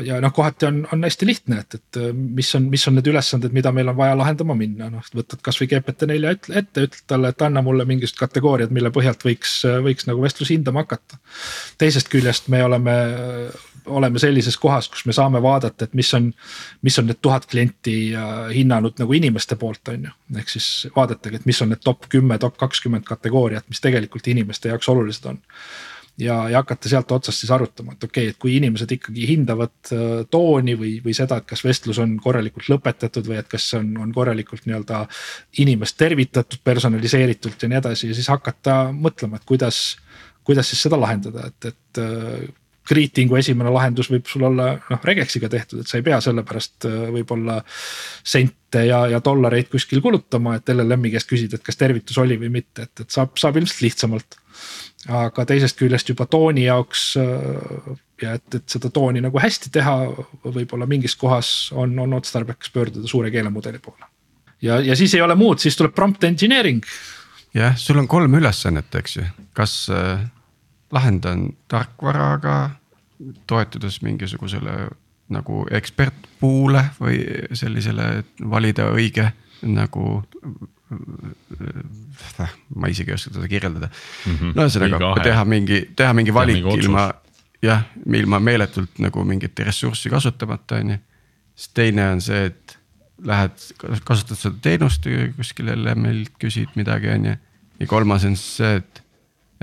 ja noh, kohati on, on hästi lihtne, et, et mis on, mis on need ülesanded, mida meil on vaja lahendama minna, noh võtad kasvõi GPT-4 ette, ütled talle, et anna mulle mingisugused kategooriad, mille põhjalt võiks, võiks nagu vestlusi hindama hakata. teisest küljest me oleme, oleme sellises kohas, kus me saame vaadata, et mis on, mis on need tuhat klienti hinnanud nagu inimeste poolt, on ju. ehk siis vaadatagi, et mis on need top kümme, top kakskümmend kategooriat, mis tegelikult inimeste jaoks olulised on ja, ja hakata sealt otsast siis arutama, et okei okay,, et kui inimesed ikkagi hindavad äh, tooni või, või seda, et kas vestlus on korralikult lõpetatud või et kas on, on korralikult nii-öelda inimest tervitatud personaliseeritult ja nii edasi ja siis hakata mõtlema, et kuidas, kuidas siis seda lahendada, et, et äh, greeting'u esimene lahendus võib sul olla noh regexiga tehtud, et sa ei pea sellepärast äh, võib-olla sente ja, ja dollareid kuskil kulutama, et LLM-i käest küsida, et kas tervitus oli või mitte, et, et saab, saab ilmselt lihtsamalt aga teisest küljest juba tooni jaoks äh, ja et, et seda tooni nagu hästi teha, võib-olla mingis kohas on, on otstarbekas pöörduda suure keelemudeli poole. ja, ja siis ei ole muud, siis tuleb prompt engineering. jah, sul on kolm ülesannet, eks ju, kas äh, lahendan tarkvaraga, toetudes mingisugusele nagu ekspertpuule või sellisele valida õige nagu ma isegi ei oska seda kirjeldada mm -hmm.. no ühesõnaga teha mingi, teha mingi valik teha mingi ilma jah, ilma meeletult nagu mingit ressurssi kasutamata, on ju. siis teine on see, et lähed, kasutad seda teenust kuskil LM-ilt, küsid midagi, on ju. ja kolmas on siis see, et,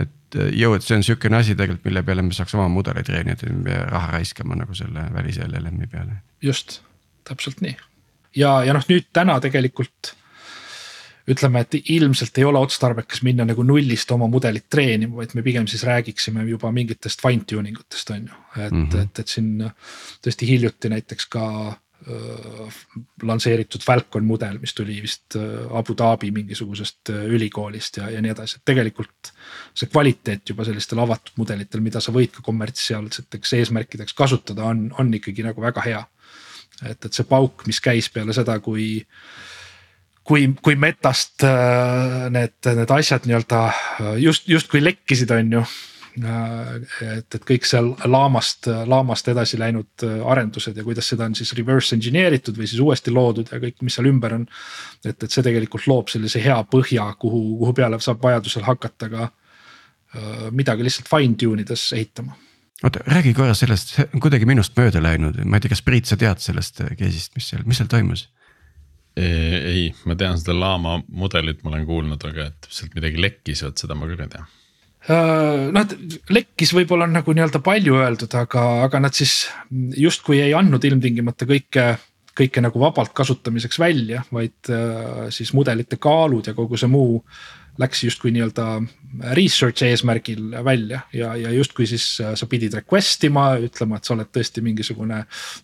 et jõu, et see on sihukene asi tegelikult, mille peale me saaks oma mudeleid treenida, me ei pea raha raiskama nagu selle välise LLM-i peale. just, täpselt nii. ja, ja noh, nüüd täna tegelikult ütleme, et ilmselt ei ole otstarbekas minna nagu nullist oma mudelit treenima, vaid me pigem siis räägiksime juba mingitest fine tuning utest on ju. et mm, -hmm. et, et siin tõesti hiljuti näiteks ka äh, lansseeritud Falcon mudel, mis tuli vist Abu Dhabi mingisugusest ülikoolist ja, ja nii edasi, et tegelikult. see kvaliteet juba sellistel avatud mudelitel, mida sa võid ka kommertsiaalseteks eesmärkideks kasutada, on, on ikkagi nagu väga hea. et, et see pauk, mis käis peale seda, kui äh, kui, kui metast äh, need, need asjad nii-öelda äh, just, justkui lekkisid, on ju. Äh, et, et kõik seal laamast, laamast edasi läinud arendused ja kuidas seda on siis reverse engineer itud või siis uuesti loodud ja kõik, mis seal ümber on. et, et see tegelikult loob sellise hea põhja, kuhu, kuhu peale saab vajadusel hakata ka midagi lihtsalt fine tune ides ehitama oota, räägi korra sellest, see on kuidagi minust mööda läinud, ma ei tea, kas Priit, sa tead sellest case'ist, mis seal, mis seal toimus? Ei, ma tean seda laama mudelit, ma olen kuulnud, aga et sealt midagi lekkis, vot seda ma küll ei tea. Äh, noh, et lekkis võib-olla on nagu nii-öelda palju öeldud, aga, aga nad siis justkui ei andnud ilmtingimata kõike, kõike nagu vabalt kasutamiseks välja, vaid äh, siis mudelite kaalud ja kogu see muu läks justkui nii-öelda research eesmärgil välja ja, ja justkui siis äh, sa pidid request ima, ütlema, et sa oled tõesti mingisugune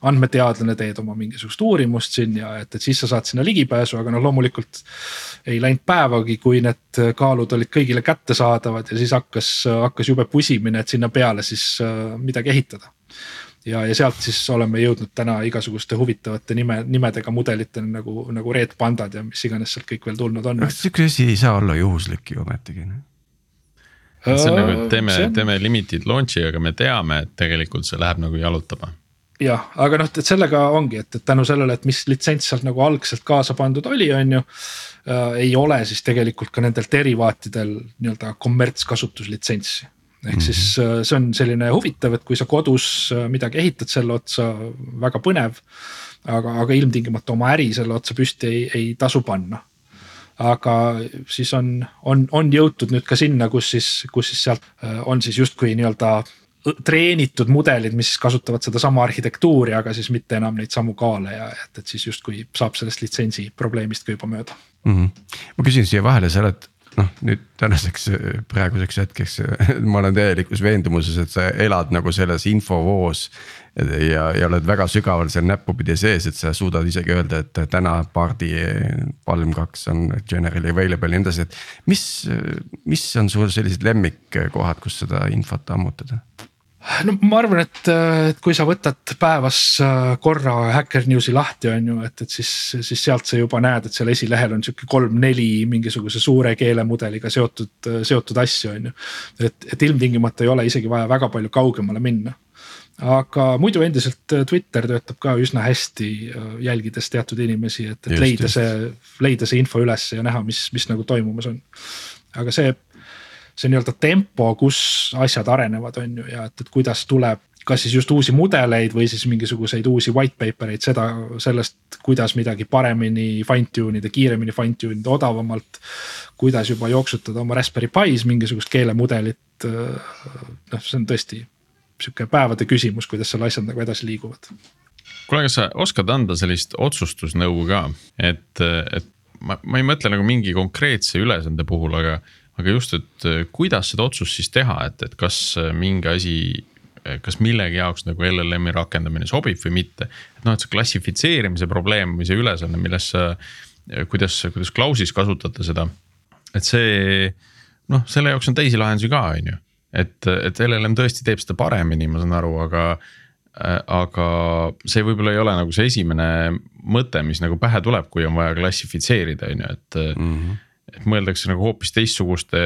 andmeteadlane, teed oma mingisugust uurimust siin ja et, et siis sa saad sinna ligipääsu, aga noh, loomulikult. ei läinud päevagi, kui need kaalud olid kõigile kättesaadavad ja siis hakkas, hakkas jube pusimine, et sinna peale siis äh, midagi ehitada ja, ja sealt siis oleme jõudnud täna igasuguste huvitavate nime, nimedega mudeliteni nagu, nagu Red Pandad ja mis iganes sealt kõik veel tulnud on. sihuke asi ei saa olla juhuslik ju ometigi. see on nagu, et teeme, teeme limited launch'i, aga me teame, et tegelikult see läheb nagu jalutama jah, aga noh, et sellega ongi, et, et tänu sellele, et mis litsents sealt nagu algselt kaasa pandud oli, on ju äh,. ei ole siis tegelikult ka nendel derivaatidel nii-öelda kommertskasutuslitsentsi ehk -hmm. siis äh, see on selline huvitav, et kui sa kodus äh, midagi ehitad selle otsa, väga põnev. aga, aga ilmtingimata oma äri selle otsa püsti ei, ei tasu panna. aga siis on, on, on jõutud nüüd ka sinna, kus siis, kus siis sealt äh, on siis justkui nii-öelda treenitud mudelid, mis siis kasutavad sedasama arhitektuuri, aga siis mitte enam neid samu kaale ja et, et siis justkui saab sellest litsentsi probleemist ka juba mööda mm. -hmm. ma küsin siia vahele, sa oled noh, nüüd tänaseks praeguseks hetkeks [LAUGHS] ma olen täielikus veendumuses, et sa elad nagu selles infovoos. ja, ja oled väga sügaval seal näppupidi sees, et sa suudad isegi öelda, et täna pardi Palm kaks on generally available ja nii edasi, et. mis, mis on sul sellised lemmikkohad, kus seda infot ammutada? No ma arvan, et, et kui sa võtad päevas äh, korra Hacker News'i lahti, on ju, et, et siis, siis sealt sa juba näed, et seal esilehel on sihuke kolm-neli mingisuguse suure keelemudeliga seotud, seotud asju, on ju. et, et ilmtingimata ei ole isegi vaja väga palju kaugemale minna aga muidu endiselt Twitter töötab ka üsna hästi, äh, jälgides teatud inimesi, et, et just, leida just. see, leida see info üles ja näha, mis, mis nagu toimumas on. aga see see nii-öelda tempo, kus asjad arenevad, on ju, ja et, et kuidas tuleb kas siis just uusi mudeleid või siis mingisuguseid uusi white paper eid, seda, sellest, kuidas midagi paremini fine tune ida, kiiremini fine tune ida, odavamalt. kuidas juba jooksutada oma Raspberry Pi's mingisugust keelemudelit. noh, see on tõesti sihuke päevade küsimus, kuidas seal asjad nagu edasi liiguvad. kuule, kas sa oskad anda sellist otsustusnõu ka, et, et ma, ma ei mõtle nagu mingi konkreetse ülesande puhul, aga aga just, et äh, kuidas seda otsust siis teha, et, et kas äh, mingi asi, äh, kas millegi jaoks nagu LLM-i rakendamine sobib või mitte. et noh, et see klassifitseerimise probleem või see ülesanne, milles sa, kuidas, kuidas Klausis kasutada seda. et see noh, selle jaoks on teisi lahendusi ka, on ju. et, et LLM tõesti teeb seda paremini, ma saan aru, aga aga see võib-olla ei ole nagu see esimene mõte, mis nagu pähe tuleb, kui on vaja klassifitseerida, on ju, et mm. -hmm et mõeldakse nagu hoopis teistsuguste,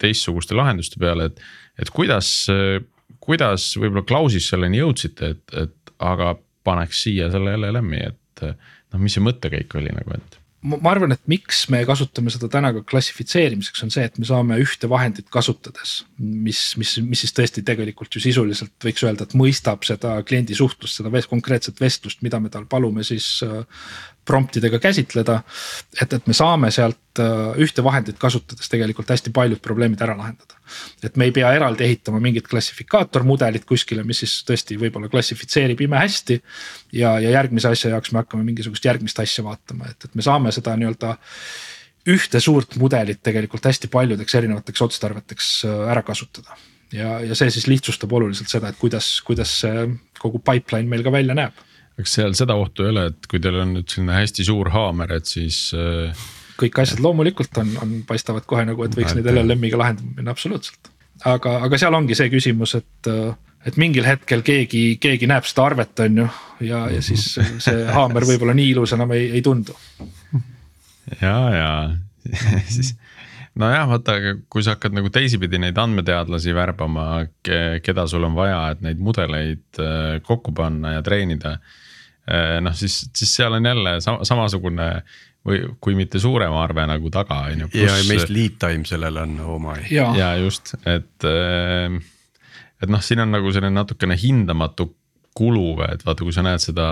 teistsuguste lahenduste peale, et, et kuidas, kuidas võib-olla Klausis selleni jõudsite, et, et aga paneks siia selle LLM-i, et noh, mis see mõttekäik oli nagu, et ma arvan, et miks me kasutame seda täna ka klassifitseerimiseks, on see, et me saame ühte vahendit kasutades. mis, mis, mis siis tõesti tegelikult ju sisuliselt võiks öelda, et mõistab seda kliendi suhtlust, seda konkreetset vestlust, mida me tal palume siis prompt idega käsitleda. et, et me saame sealt äh, ühte vahendit kasutades tegelikult hästi paljud probleemid ära lahendada. et me ei pea eraldi ehitama mingit klassifikaatormudelit kuskile, mis siis tõesti võib-olla klassifitseerib imehästi. ja, ja järgmise asja jaoks me hakkame mingisugust järgmist asja vaatama, et, et me saame seda nii-öelda ühte suurt mudelit tegelikult hästi paljudeks erinevateks otstarveteks ära kasutada. ja, ja see siis lihtsustab oluliselt seda, et kuidas, kuidas see kogu pipeline meil ka välja näeb. Kas seal seda ohtu ei ole, et kui teil on nüüd selline hästi suur haamer, et siis äh kõik asjad loomulikult on, on, paistavad kohe nagu, et võiks neid LLM-iga lahendama minna absoluutselt. aga, aga seal ongi see küsimus, et, et mingil hetkel keegi, keegi näeb seda arvet, on ju. ja, ja siis see haamer võib-olla nii ilus enam ei, ei tundu. [LAUGHS] ja, ja [LAUGHS] siis nojah, vaata, kui sa hakkad nagu teisipidi neid andmeteadlasi värbama, keda sul on vaja, et neid mudeleid äh, kokku panna ja treenida. Äh, noh, siis, siis seal on jälle samasugune või kui mitte suurem arve nagu taga on ju. ja meist lead time sellele on oh my. ja just, et, ehm, et noh, siin on nagu selline natukene hindamatu kulu, et vaata, kui sa näed seda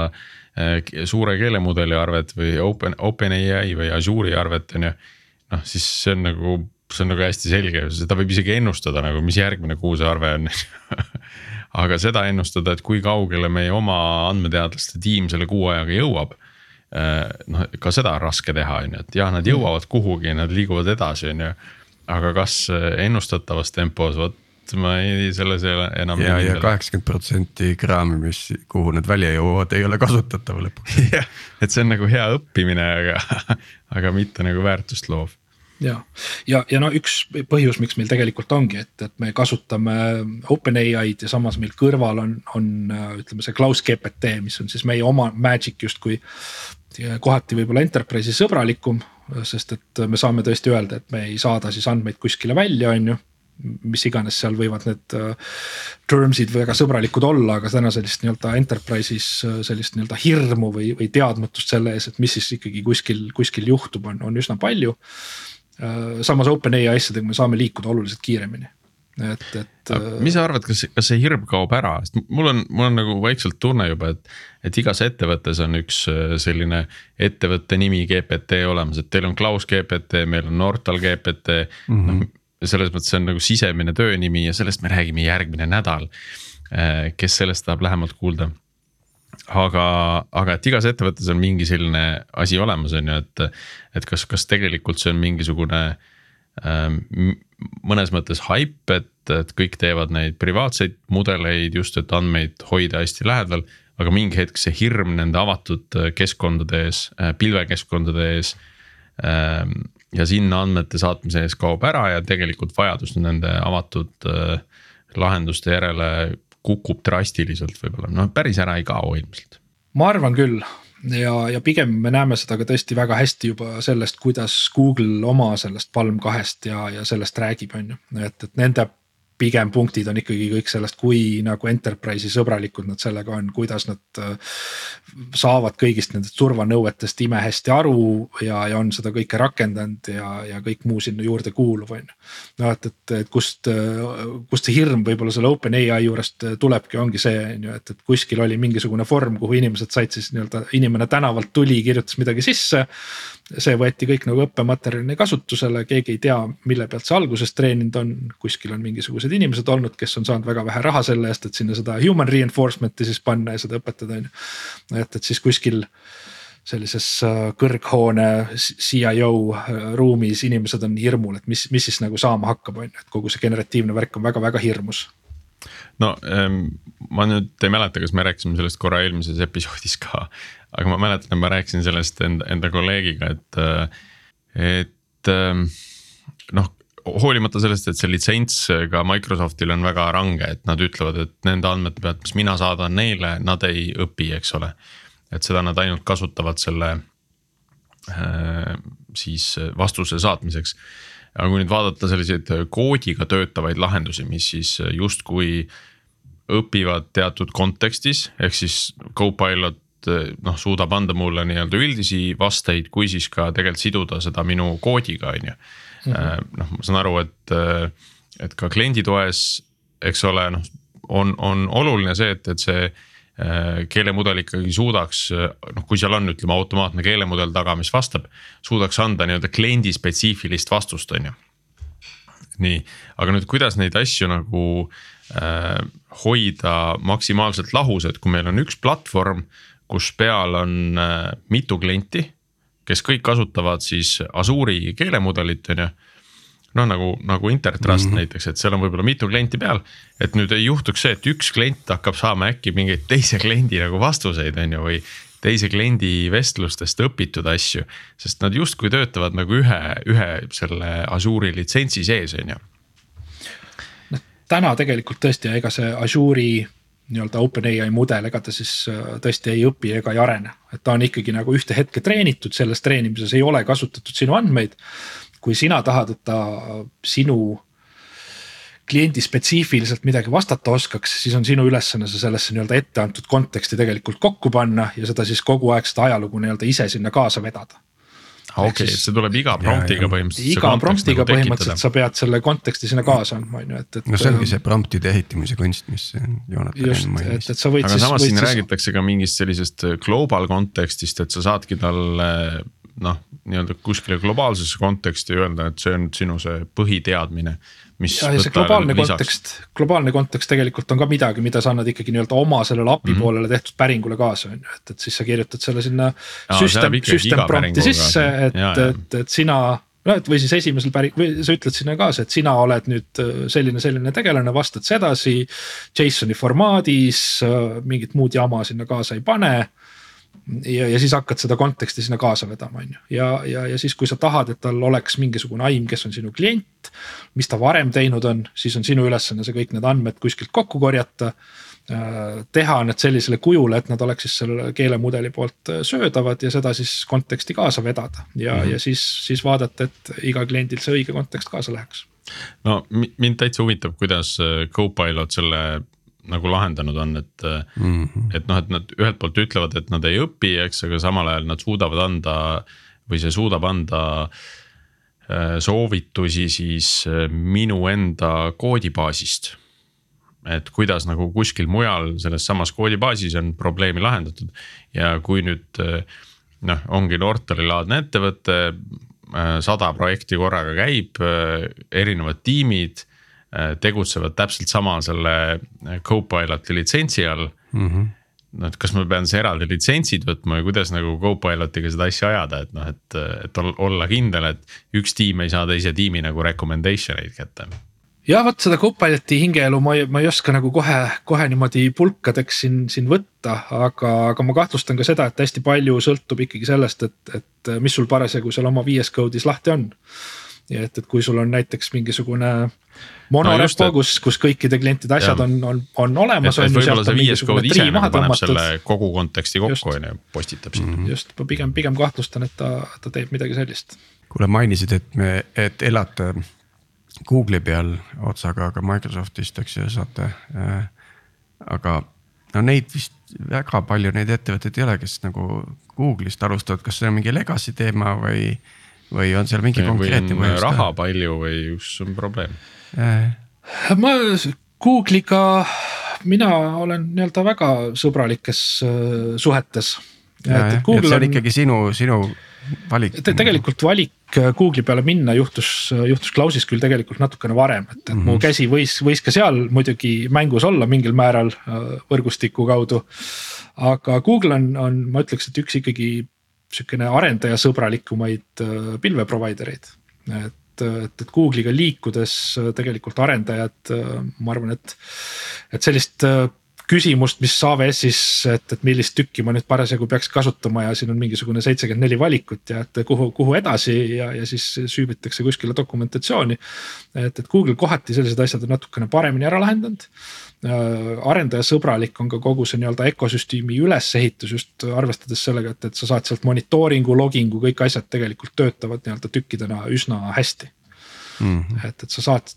suure keelemudeli arvet või Open, OpenAI või Azure'i arvet on ju. Noh, siis see on nagu, see on nagu hästi selge, seda võib isegi ennustada nagu, mis järgmine kuu see arve on [LAUGHS] aga seda ennustada, et kui kaugele meie oma andmeteadlaste tiim selle kuu ajaga jõuab Äh, noh, ka seda on raske teha, on ju, et jah, nad jõuavad kuhugi, nad liiguvad edasi, on ju. aga kas ennustatavas tempos, vot ma ei, selles ei ole enam. ja, ja kaheksakümmend protsenti kraami, mis, kuhu need välja jõuavad, ei ole kasutatav lõpuks. [LAUGHS] Jah, et see on nagu hea õppimine, aga, [LAUGHS] aga mitte nagu väärtust loov. Ja, ja, ja no üks põhjus, miks meil tegelikult ongi, et, et me kasutame OpenAI-d ja samas meil kõrval on, on ütleme see Klaus GPT, mis on siis meie oma magic justkui kohati võib-olla enterprise'i sõbralikum, sest et me saame tõesti öelda, et me ei saada siis andmeid kuskile välja, on ju mis iganes seal võivad need uh, terms'id väga sõbralikud olla, aga täna sellist nii-öelda enterprise'is uh, sellist nii-öelda hirmu või, või teadmatust selle ees, et mis siis ikkagi kuskil, kuskil juhtub, on, on üsna palju uh,. samas OpenAI asjadega me saame liikuda oluliselt kiiremini et, et. mis sa arvad, kas, kas see hirm kaob ära, sest mul on, mul on nagu vaikselt tunne juba, et. et igas ettevõttes on üks äh, selline ettevõtte nimi GPT olemas, et teil on Klaus GPT, meil on Nortal GPT mm. -hmm. noh, selles mõttes see on nagu sisemine töönimi ja sellest me räägime järgmine nädal. Äh, kes sellest tahab lähemalt kuulda aga, aga et igas ettevõttes on mingi selline asi olemas, on ju, et, et kas, kas tegelikult see on mingisugune ähm, mõnes mõttes haip, et, et kõik teevad neid privaatseid mudeleid just, et andmeid hoida hästi lähedal. aga mingi hetk see hirm nende avatud äh, keskkondade ees, äh, pilvekeskkondade ees. Ähm, ja sinna andmete saatmise ees kaob ära ja tegelikult vajadus nende avatud äh, lahenduste järele kukub drastiliselt võib-olla, noh päris ära ei kao ilmselt. ma arvan küll. Ja, ja pigem me näeme seda ka tõesti väga hästi juba sellest, kuidas Google oma sellest Palm kahest ja, ja sellest räägib, on ju, et, et nende pigem punktid on ikkagi kõik sellest, kui nagu enterprise'i sõbralikud nad sellega on, kuidas nad äh, saavad kõigist nendest turvanõuetest imehästi aru ja, ja on seda kõike rakendanud ja, ja kõik muu sinna juurde kuuluv, on ju. no et, et, et kust, kust see hirm võib-olla selle OpenAI juurest tulebki, ongi see, on ju, et, et kuskil oli mingisugune vorm, kuhu inimesed said siis nii-öelda, inimene tänavalt tuli, kirjutas midagi sisse see võeti kõik nagu õppematerjalina kasutusele, keegi ei tea, mille pealt see alguses treeninud on, kuskil on mingisugused inimesed olnud, kes on saanud väga vähe raha selle eest, et sinna seda human reinforcement'i siis panna ja seda õpetada, on ju. et, et siis kuskil sellises äh, kõrghoone CIO äh, ruumis inimesed on hirmul, et mis, mis siis nagu saama hakkab, on ju, et kogu see generatiivne värk on väga-väga hirmus no ma nüüd ei mäleta, kas me rääkisime sellest korra eelmises episoodis ka, aga ma mäletan, et ma rääkisin sellest enda, enda kolleegiga, et, et noh hoolimata sellest, et see litsents ka Microsoftil on väga range, et nad ütlevad, et nende andmete pealt, mis mina saadan neile, nad ei õpi, eks ole. et seda nad ainult kasutavad selle äh, siis vastuse saatmiseks. Aga kui nüüd vaadata selliseid koodiga töötavaid lahendusi, mis siis justkui õpivad teatud kontekstis, ehk siis Copilot noh, suudab anda mulle nii-öelda üldisi vasteid, kui siis ka tegelikult siduda seda minu koodiga, on ju. Noh, ma saan aru, et, et ka klienditoes, eks ole, noh, on, on oluline see, et, et see äh, keelemudel ikkagi suudaks, noh, kui seal on, ütleme automaatne keelemudel taga, mis vastab, suudaks anda nii-öelda kliendi spetsiifilist vastust, on ju. nii, aga nüüd, kuidas neid asju nagu äh, hoida maksimaalselt lahus, et kui meil on üks platvorm kus peal on äh, mitu klienti, kes kõik kasutavad siis Azure'i keelemudelit, on ju noh, nagu, nagu Intertrust mm -hmm. näiteks, et seal on võib-olla mitu klienti peal. et nüüd ei juhtuks see, et üks klient hakkab saama äkki mingeid teise kliendi nagu vastuseid, on ju, või teise kliendi vestlustest õpitud asju. sest nad justkui töötavad nagu ühe, ühe selle Azure'i litsentsi sees, on ju. noh, täna tegelikult tõesti, ega see Azure'i nii-öelda OpenAI mudel, ega ta siis äh, tõesti ei õpi ega ei arene. et ta on ikkagi nagu ühte hetke treenitud, selles treenimises ei ole kasutatud sinu andmeid. Kui sina tahad, et ta sinu kliendi spetsiifiliselt midagi vastata oskaks, siis on sinu ülesanne see sellesse nii-öelda ette antud konteksti tegelikult kokku panna ja seda siis kogu aeg seda ajalugu nii-öelda ise sinna kaasa vedada okei okay,, see tuleb iga promptiga põhimõtteliselt. iga promptiga nagu põhimõtteliselt sa pead selle konteksti sinna kaasa andma, on ju, et, et. no see ongi see promptide ehitamise kunst, mis Joonatan enne mainis. et sa võid aga siis. samas siin siis... räägitakse ka mingist sellisest äh, global kontekstist, et sa saadki talle noh, nii-öelda kuskile globaalsesse konteksti öelda, et see on sinu see põhiteadmine ja, ja see globaalne kontekst, globaalne kontekst tegelikult on ka midagi, mida sa annad ikkagi nii-öelda oma sellele API mm -hmm. poolele tehtud päringule kaasa, on ju, et, et siis sa kirjutad selle sinna ja, süstem, süstem prompt'i sisse, et, et, et sina noh, et või siis esimesel päri- või sa ütled sinna kaasa, et sina oled nüüd äh, selline, selline tegelane, vastad sedasi. JSON-i formaadis, äh, mingit muud jama sinna kaasa ei pane ja, ja siis hakkad seda konteksti sinna kaasa vedama, on ju. ja, ja, ja siis, kui sa tahad, et tal oleks mingisugune aim, kes on sinu klient. mis ta varem teinud on, siis on sinu ülesanne see kõik need andmed kuskilt kokku korjata. Äh, teha need sellisele kujule, et nad oleks siis selle keelemudeli poolt äh, söödavad ja seda siis konteksti kaasa vedada. ja mm, -hmm. ja siis, siis vaadata, et iga kliendil see õige kontekst kaasa läheks. no mind täitsa huvitab, kuidas äh, Copilot selle nagu lahendanud on, et mm. -hmm. et noh, et nad ühelt poolt ütlevad, et nad ei õpi, eks, aga samal ajal nad suudavad anda või see suudab anda äh, soovitusi siis äh, minu enda koodibaasist. et kuidas nagu kuskil mujal selles samas koodibaasis on probleemi lahendatud ja kui nüüd äh, noh, ongi Nortali laadne ettevõte, sada projekti korraga käib, erinevad tiimid tegutsevad täpselt sama selle äh, Copiloti litsentsi all mm. -hmm no et kas ma pean siis eraldi litsentsid võtma ja kuidas nagu Copilotiga seda asja ajada, et noh, et, et olla kindel, et üks tiim ei saa teise tiimi nagu recommendation eid kätte. jah, vot seda Copiloti hingeelu ma ei, ma ei oska nagu kohe, kohe niimoodi pulkadeks siin, siin võtta, aga, aga ma kahtlustan ka seda, et hästi palju sõltub ikkagi sellest, et, et mis sul parasjagu seal oma VS Code'is lahti on. Ja et, et kui sul on näiteks mingisugune monorepo no, kus, kus kõikide klientide asjad ja. on, on, on olemas. võib-olla see VS Code ise nagu paneb selle kogu konteksti kokku on ju, postitab sinna mm. -hmm. just, ma pigem, pigem kahtlustan, et ta, ta teeb midagi sellist. kuule, mainisid, et me, et elate Google'i peal otsaga ka Microsoftist, eks ju, saate äh,. aga no neid vist väga palju neid ettevõtteid ei ole, kes nagu Google'ist alustavad, kas see on mingi legacy teema või, või on seal mingi konkreetne põhjus? raha palju või kus on probleem? ma Google'iga, mina olen nii-öelda väga sõbralikes äh, suhetes. et see on ikkagi sinu, sinu valik te,. tegelikult valik äh, Google'i peale minna juhtus, juhtus Klausis küll tegelikult natukene varem, et, et mm -hmm. mu mhm. käsi võis, võis ka seal muidugi mängus olla mingil määral äh, võrgustiku kaudu. aga Google on, on, ma ütleks, et üks ikkagi sihukene arendajasõbralikumaid pilve provider eid. et et, et, et Google'iga liikudes äh, tegelikult arendajad, äh, ma arvan, et, et sellist äh, küsimust, mis AWS-is, et, et millist tükki ma nüüd parasjagu peaks kasutama ja siin on mingisugune seitsekümmend neli valikut ja et kuhu, kuhu edasi ja, ja siis süübitakse kuskile dokumentatsiooni. et, et Google kohati sellised asjad on natukene paremini ära lahendanud arendajasõbralik on ka kogu see nii-öelda ökosüsteemi ülesehitus just arvestades sellega, et, et sa saad sealt monitooringu, logingu, kõik asjad tegelikult töötavad nii-öelda tükkidena üsna hästi mm. -hmm. et, et sa saad,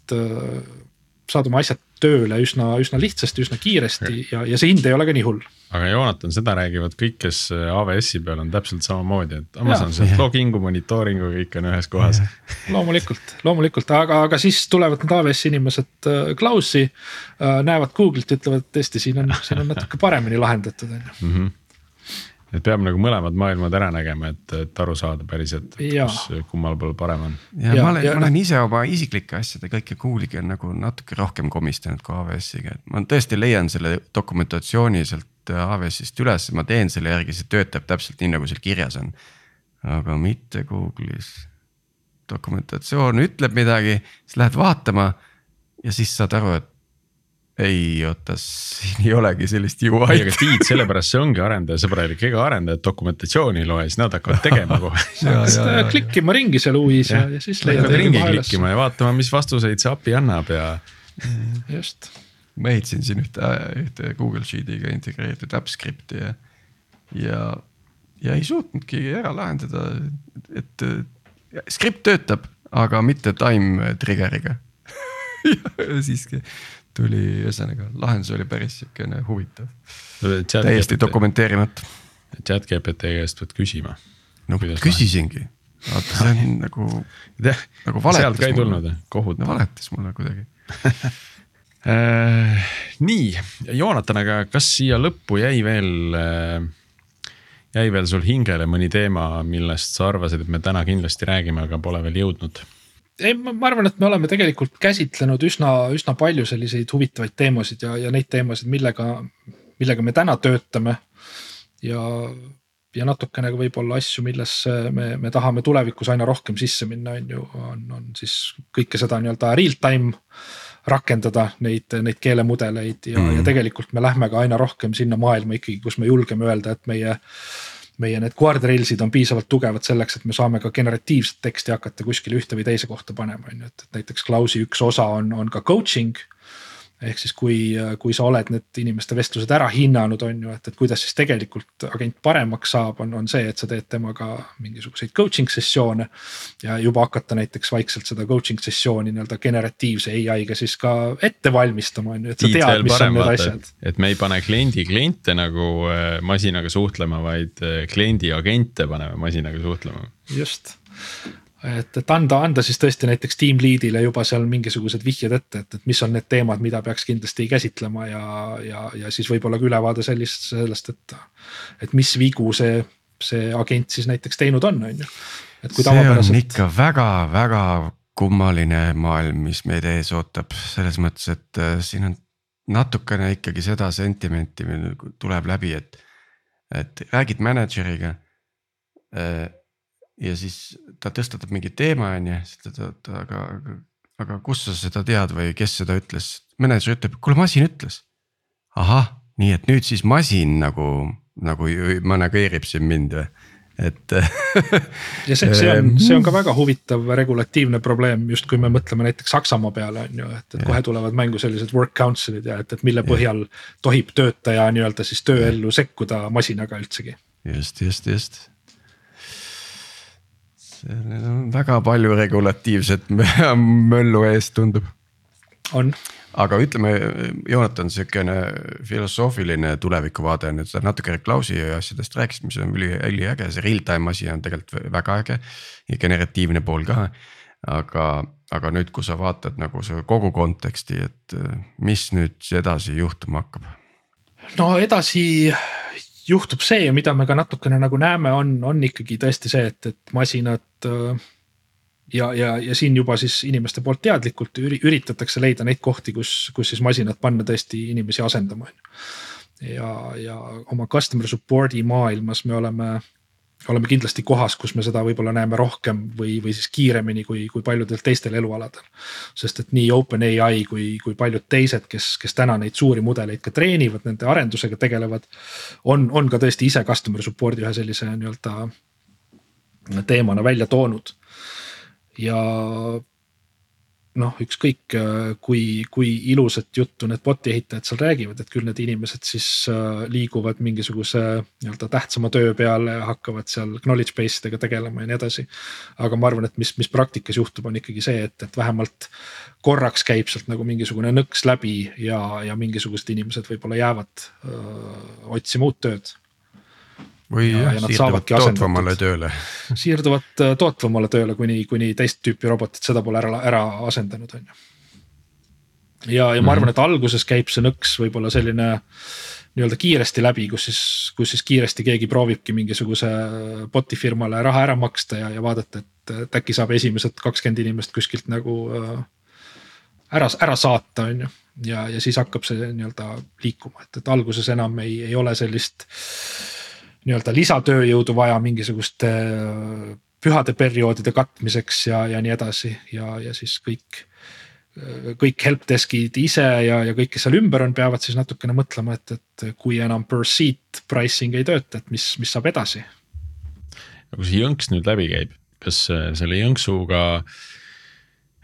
saad oma asjad tööle üsna, üsna lihtsasti, üsna kiiresti ja, ja see hind ei ole ka nii hull. Aga Joonatan, seda räägivad kõik, kes AWS-i peal on täpselt samamoodi, et Amazon sealt loging'u, monitooringu, kõik on ühes kohas. loomulikult, loomulikult, aga, aga siis tulevad need AWS-i inimesed äh, Cloud'i äh,, näevad Google'it, ütlevad, et tõesti, siin on, siin on natuke paremini lahendatud, on ju. Mhm. Et peab nagu mõlemad maailmad ära nägema, et, et aru saada päriselt, kus kummal pool parem on. ja, ma olen, ma olen ise oma isiklike asjade kõike Google'iga nagu natuke rohkem komistanud kui AWS-iga, et ma tõesti leian selle dokumentatsiooni sealt AWS-ist üles, ma teen selle järgi, see töötab täpselt nii, nagu seal kirjas on. aga mitte Google'is. dokumentatsioon ütleb midagi, siis lähed vaatama ja siis saad aru, et ei oota, siin ei olegi sellist UI-d. ei, aga Tiit, sellepärast see ongi arendajasõbralik, ega arendajad dokumentatsiooni ei loe, siis nad hakkavad tegema kohe. [LAUGHS] klikkima ringi seal UI-s ja, ja siis leiad. ringi klikkima ja vaatama, mis vastuseid see API annab ja. just. ma ehitasin siin ühte, ühte Google Sheet'iga integreeritud äpp skripti ja, ja, ja ei suutnudki ära lahendada, et skript töötab, aga mitte time trigger'iga [LAUGHS] siiski tuli, ühesõnaga lahendus oli päris sihukene huvitav. täiesti dokumenteerimata. chat GPT käest pead küsima. no Kuidas küsisingi, vaata see on nagu, nagu valetas. sealt ka ei tulnud, kohutav. valetas mulle kuidagi [LAUGHS] äh, nii, Joonatan, aga kas siia lõppu jäi veel äh, jäi veel sul hingele mõni teema, millest sa arvasid, et me täna kindlasti räägime, aga pole veel jõudnud? Ei, ma arvan, et me oleme tegelikult käsitlenud üsna, üsna palju selliseid huvitavaid teemasid ja, ja neid teemasid, millega, millega me täna töötame. ja, ja natukene ka võib-olla asju, millesse me, me tahame tulevikus aina rohkem sisse minna, on ju, on, on siis kõike seda nii-öelda real time rakendada neid, neid keelemudeleid ja mm., ja tegelikult me lähme ka aina rohkem sinna maailma ikkagi, kus me julgeme öelda, et meie meie need guardrails'id on piisavalt tugevad selleks, et me saame ka generatiivset teksti hakata kuskile ühte või teise kohta panema, on ju, et näiteks Klausi üks osa on, on ka coaching ehk siis kui, kui sa oled need inimeste vestlused ära hinnanud, on ju, et, et kuidas siis tegelikult agent paremaks saab, on, on see, et sa teed temaga mingisuguseid coaching sessioone. ja juba hakata näiteks vaikselt seda coaching sessiooni nii-öelda generatiivse ai-ga siis ka ette valmistama, on ju, et sa tead, mis on need asjad. et me ei pane kliendi kliente nagu äh, masinaga suhtlema, vaid äh, kliendi agente paneme masinaga suhtlema. just et, et anda, anda siis tõesti näiteks team lead'ile juba seal mingisugused vihjed ette, et, et mis on need teemad, mida peaks kindlasti käsitlema ja, ja, ja siis võib-olla ka ülevaade sellist, sellest, et. et mis vigu see, see agent siis näiteks teinud on, on ju. see tavapäraselt... on ikka väga-väga kummaline maailm, mis meid ees ootab, selles mõttes, et äh, siin on natukene ikkagi seda sentimenti meil tuleb läbi, et, et räägid mänedžeriga äh, ja siis ta tõstatab mingi teema, on ju, siis ta, ta, ta, aga, aga, aga kust sa seda tead või kes seda ütles? mänedžer ütleb, kuule masin ütles. ahah, nii et nüüd siis masin nagu, nagu manageerib siin mind või? et [LAUGHS] ja see, see on, see on ka väga huvitav regulatiivne probleem, just kui me mõtleme näiteks Saksamaa peale on ju, et, et kohe tulevad mängu sellised work council'id ja et, et mille põhjal tohib töötaja nii-öelda siis tööellu sekkuda masinaga üldsegi. just, just, just Need on väga palju regulatiivset möllu ees tundub. on. aga ütleme, Joonatan, sihukene filosoofiline tulevikuvaade et sa natuke Klausi asjadest rääkisid, mis on üli, üliäge, see real time asi on tegelikult väga äge ja generatiivne pool ka. aga, aga nüüd, kui sa vaatad nagu see kogu konteksti, et mis nüüd edasi juhtuma hakkab? no edasi juhtub see, mida me ka natukene nagu näeme, on, on ikkagi tõesti see, et, et masinad. Äh, ja, ja, ja siin juba siis inimeste poolt teadlikult üritatakse leida neid kohti, kus, kus siis masinad panna tõesti inimesi asendama, on ju. ja, ja oma customer support'i maailmas me oleme oleme kindlasti kohas, kus me seda võib-olla näeme rohkem või, või siis kiiremini kui, kui paljudel teistel elualadel. sest et nii OpenAI kui, kui paljud teised, kes, kes täna neid suuri mudeleid ka treenivad, nende arendusega tegelevad. on, on ka tõesti ise customer support'i ühe sellise nii-öelda teemana välja toonud. ja noh, ükskõik kui, kui ilusat juttu need bot'i ehitajad seal räägivad, et küll need inimesed siis äh, liiguvad mingisuguse nii-öelda tähtsama töö peale ja hakkavad seal knowledge base idega tegelema ja nii edasi. aga ma arvan, et mis, mis praktikas juhtub, on ikkagi see, et, et vähemalt korraks käib sealt nagu mingisugune nõks läbi ja, ja mingisugused inimesed võib-olla jäävad öö, äh, otsima uut tööd või ja, jah, siirduvad tootvamale tööle. [LAUGHS] siirduvad äh, tootvamale tööle, kuni, kuni teist tüüpi robotid seda pole ära, ära asendanud, on ju. ja, ja ma arvan, mhm. et alguses käib see nõks võib-olla selline nii-öelda kiiresti läbi, kus siis, kus siis kiiresti keegi proovibki mingisuguse bot'i firmale raha ära maksta ja, ja vaadata, et, et äkki saab esimesed kakskümmend inimest kuskilt nagu äh, ära, ära saata, on ju. ja, ja siis hakkab see nii-öelda liikuma, et, et alguses enam ei, ei ole sellist nii-öelda lisatööjõudu vaja mingisuguste pühade perioodide katmiseks ja, ja nii edasi ja, ja siis kõik kõik helpdesk'id ise ja, ja kõik, kes seal ümber on, peavad siis natukene mõtlema, et, et kui enam per seat pricing ei tööta, et mis, mis saab edasi. no kui see jõnks nüüd läbi käib, kas äh, selle jõnksuga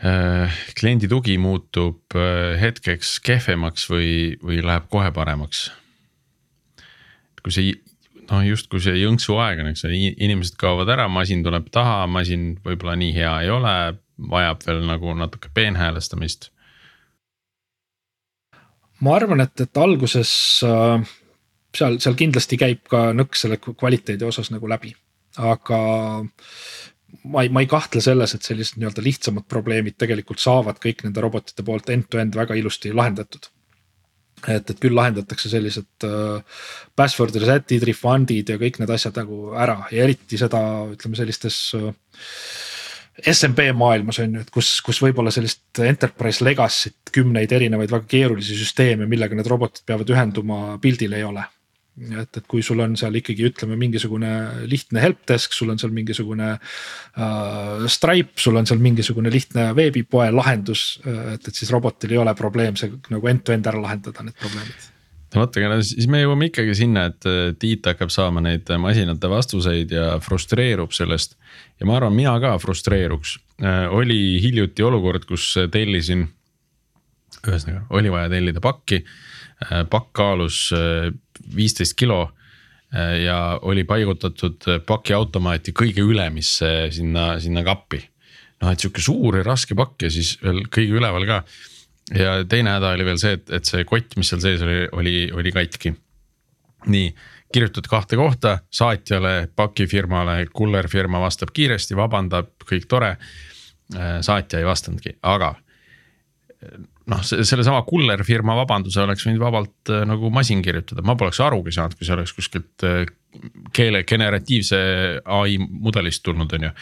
äh, kliendi tugi muutub äh, hetkeks kehvemaks või, või läheb kohe paremaks? kui see noh, justkui see jõnksu aeg on, eks ole, inimesed kaovad ära, masin tuleb taha, masin võib-olla nii hea ei ole, vajab veel nagu natuke peenhäälestamist. ma arvan, et, et alguses äh, seal, seal kindlasti käib ka nõks selle kvaliteedi osas nagu läbi, aga ma ei, ma ei kahtle selles, et sellised nii-öelda lihtsamad probleemid tegelikult saavad kõik nende robotite poolt end-to-end -end väga ilusti lahendatud et, et küll lahendatakse sellised äh, password reset'id, refund'id ja kõik need asjad nagu ära. Ja eriti seda ütleme sellistes äh, SMB maailmas on ju, et kus, kus võib-olla sellist enterprise legacy't kümneid erinevaid väga keerulisi süsteeme, millega need robotid peavad ühenduma, pildil ei ole et, et kui sul on seal ikkagi ütleme mingisugune lihtne helpdesk, sul on seal mingisugune äh, Stripe, sul on seal mingisugune lihtne veebipoe lahendus. Äh, et, et siis robotil ei ole probleem see nagu end-to-end ära lahendada need probleemid no vot, aga siis me jõuame ikkagi sinna, et Tiit hakkab saama neid masinate vastuseid ja frustreerub sellest. ja ma arvan, mina ka frustreeruks, äh, oli hiljuti olukord, kus tellisin. ühesõnaga, oli vaja tellida pakki, äh, pakk kaalus viisteist kilo äh, ja oli paigutatud pakiautomaati kõige ülemisse sinna, sinna kappi. noh, et sihuke suur ja raske pakk ja siis veel kõige üleval ka. ja teine häda oli veel see, et, et see kott, mis seal sees oli, oli, oli katki. nii, kirjutad kahte kohta, saatjale, pakifirmale, kullerfirma vastab kiiresti, vabandab, kõik tore. Äh, saatja ei vastanudki, aga noh, sellesama Kuller firma vabanduse oleks võinud vabalt äh, nagu masin kirjutada, ma poleks arugi saanud, kui see oleks kuskilt äh, keele generatiivse ai mudelist tulnud, on ju.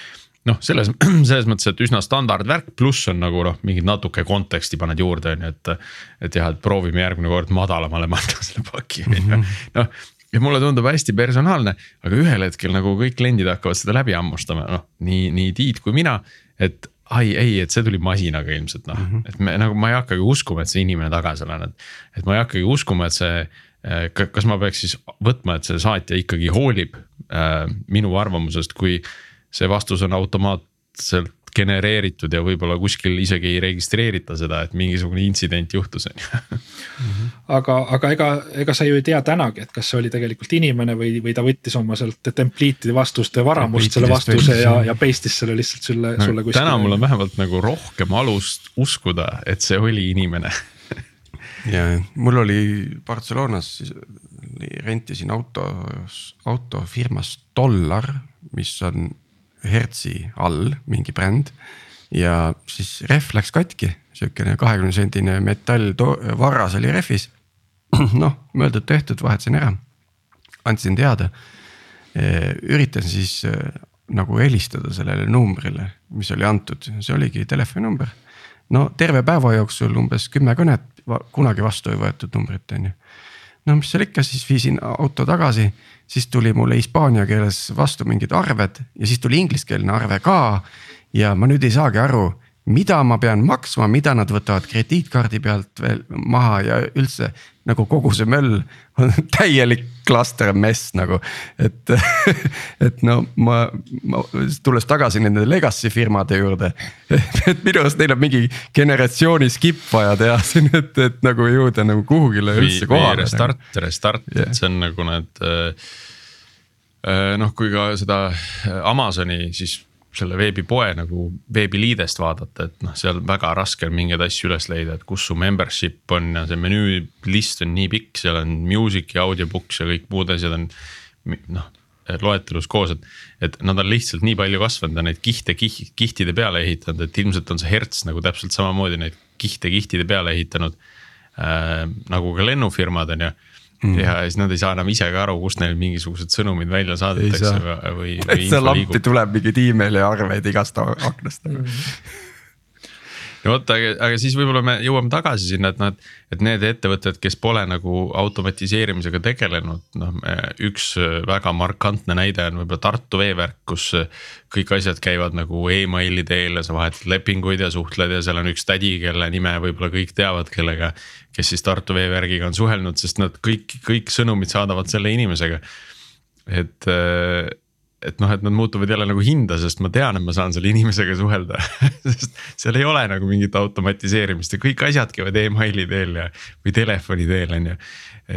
noh, selles, [CLEARS THROAT] selles mõttes, et üsna standardvärk, pluss on nagu noh, mingit natuke konteksti paned juurde, on ju, et. et jah, et proovime järgmine kord madalamale [LAUGHS] panna selle paki, on ju, noh ja mulle tundub hästi personaalne, aga ühel hetkel nagu kõik kliendid hakkavad seda läbi hammustama, noh nii, nii Tiit kui mina, et ai ei, et see tuli masinaga ilmselt noh mm, -hmm. et me nagu ma ei hakkagi uskuma, et see inimene taga seal on, et. et ma ei hakkagi uskuma, et see, äh, kas ma peaks siis võtma, et see saatja ikkagi hoolib äh, minu arvamusest, kui see vastus on automaatselt genereeritud ja võib-olla kuskil isegi ei registreerita seda, et mingisugune intsident juhtus, on ju. aga, aga ega, ega sa ju ei tea tänagi, et kas see oli tegelikult inimene või, või ta võttis oma sealt template'ide vastuste varamust selle vastuse ja, ja paste'is selle lihtsalt sulle no,, sulle kuskile. täna mul on vähemalt nagu rohkem alust uskuda, et see oli inimene ja mul oli Barcelonas, rentisin autos, autofirmas Dollar, mis on hertsi all mingi bränd. ja siis rehv läks katki, sihukene kahekümne sendine metallvarras oli rehvis. [CLEARS THROAT] noh, mõeldud-tehtud, vahetasin ära, andsin teada. üritasin siis nagu helistada sellele numbrile, mis oli antud, see oligi telefoninumber. no terve päeva jooksul umbes kümme kõnet, kunagi vastu ei võetud numbrit, on ju. No mis seal ikka, siis viisin auto tagasi siis tuli mulle hispaania keeles vastu mingid arved ja siis tuli ingliskeelne arve ka. ja ma nüüd ei saagi aru, mida ma pean maksma, mida nad võtavad krediitkaardi pealt veel maha ja üldse nagu kogu see möll on [LAUGHS] täielik cluster mess nagu. et, [LAUGHS] et no ma, ma tulles tagasi nende legacy firmade juurde. [LAUGHS] et minu arust neil on mingi generatsiooni skip vaja teha siin, et, et nagu jõuda nagu kuhugile üldse kohale. Restart, restart yeah., et see on nagu need äh, äh, noh, kui ka seda Amazoni siis selle veebipoe nagu veebiliidest vaadata, et noh, seal väga raske on mingeid asju üles leida, et kus su membership on ja see menüülist on nii pikk, seal on music ja audiobooks ja kõik muud asjad on noh loetelus koos, et, et nad on lihtsalt nii palju kasvanud ja neid kihte kiht, kihtide peale ehitanud, et ilmselt on see Hertz nagu täpselt samamoodi neid kihte kihtide peale ehitanud äh,. nagu ka lennufirmad on ju mm. ja siis nad ei saa enam ise ka aru, kust neil mingisugused sõnumid välja saadetakse või, või. seal appi tuleb mingeid email'i arveid igast aknast mm.. No vot, aga, aga siis võib-olla me jõuame tagasi sinna, et noh, et, et need ettevõtted, kes pole nagu automatiseerimisega tegelenud, noh, üks väga markantne näide on võib-olla Tartu veevärk, kus. kõik asjad käivad nagu emaili teel ja sa vahetad lepinguid ja suhtled ja seal on üks tädi, kelle nime võib-olla kõik teavad, kellega. kes siis Tartu veevärgiga on suhelnud, sest nad kõik, kõik sõnumid saadavad selle inimesega. et et noh, et nad muutuvad jälle nagu hinda, sest ma tean, et ma saan selle inimesega suhelda [LAUGHS] sest seal ei ole nagu mingit automatiseerimist ja kõik asjad käivad emaili teel ja, või telefoni teel on ju.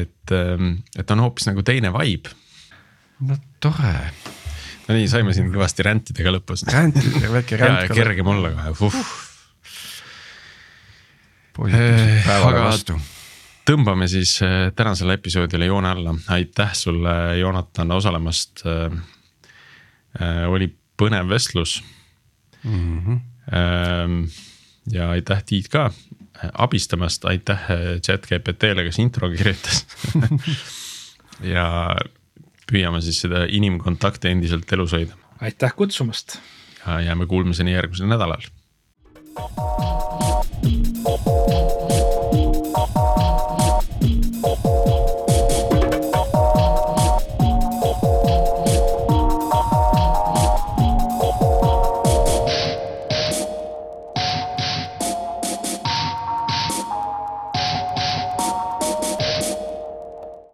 et, ähm, et on hoopis nagu teine vibe. no tore. no nii, saime siin kõvasti rändida ka lõpus. rändida, väike ränd kergem olla kohe, uh. positiivselt päevale vastu tõmbame siis äh, tänasele episoodile joone alla, aitäh sulle, Joonatan, osalemast Äh, oli põnev vestlus mm. -hmm. ja aitäh, Tiit ka äh, abistamast, aitäh chat GPT-le, kes intro kirjutas [LAUGHS] ja püüame siis seda inimkontakte endiselt elus hoida. aitäh kutsumast. ja jääme kuulmiseni järgmisel nädalal.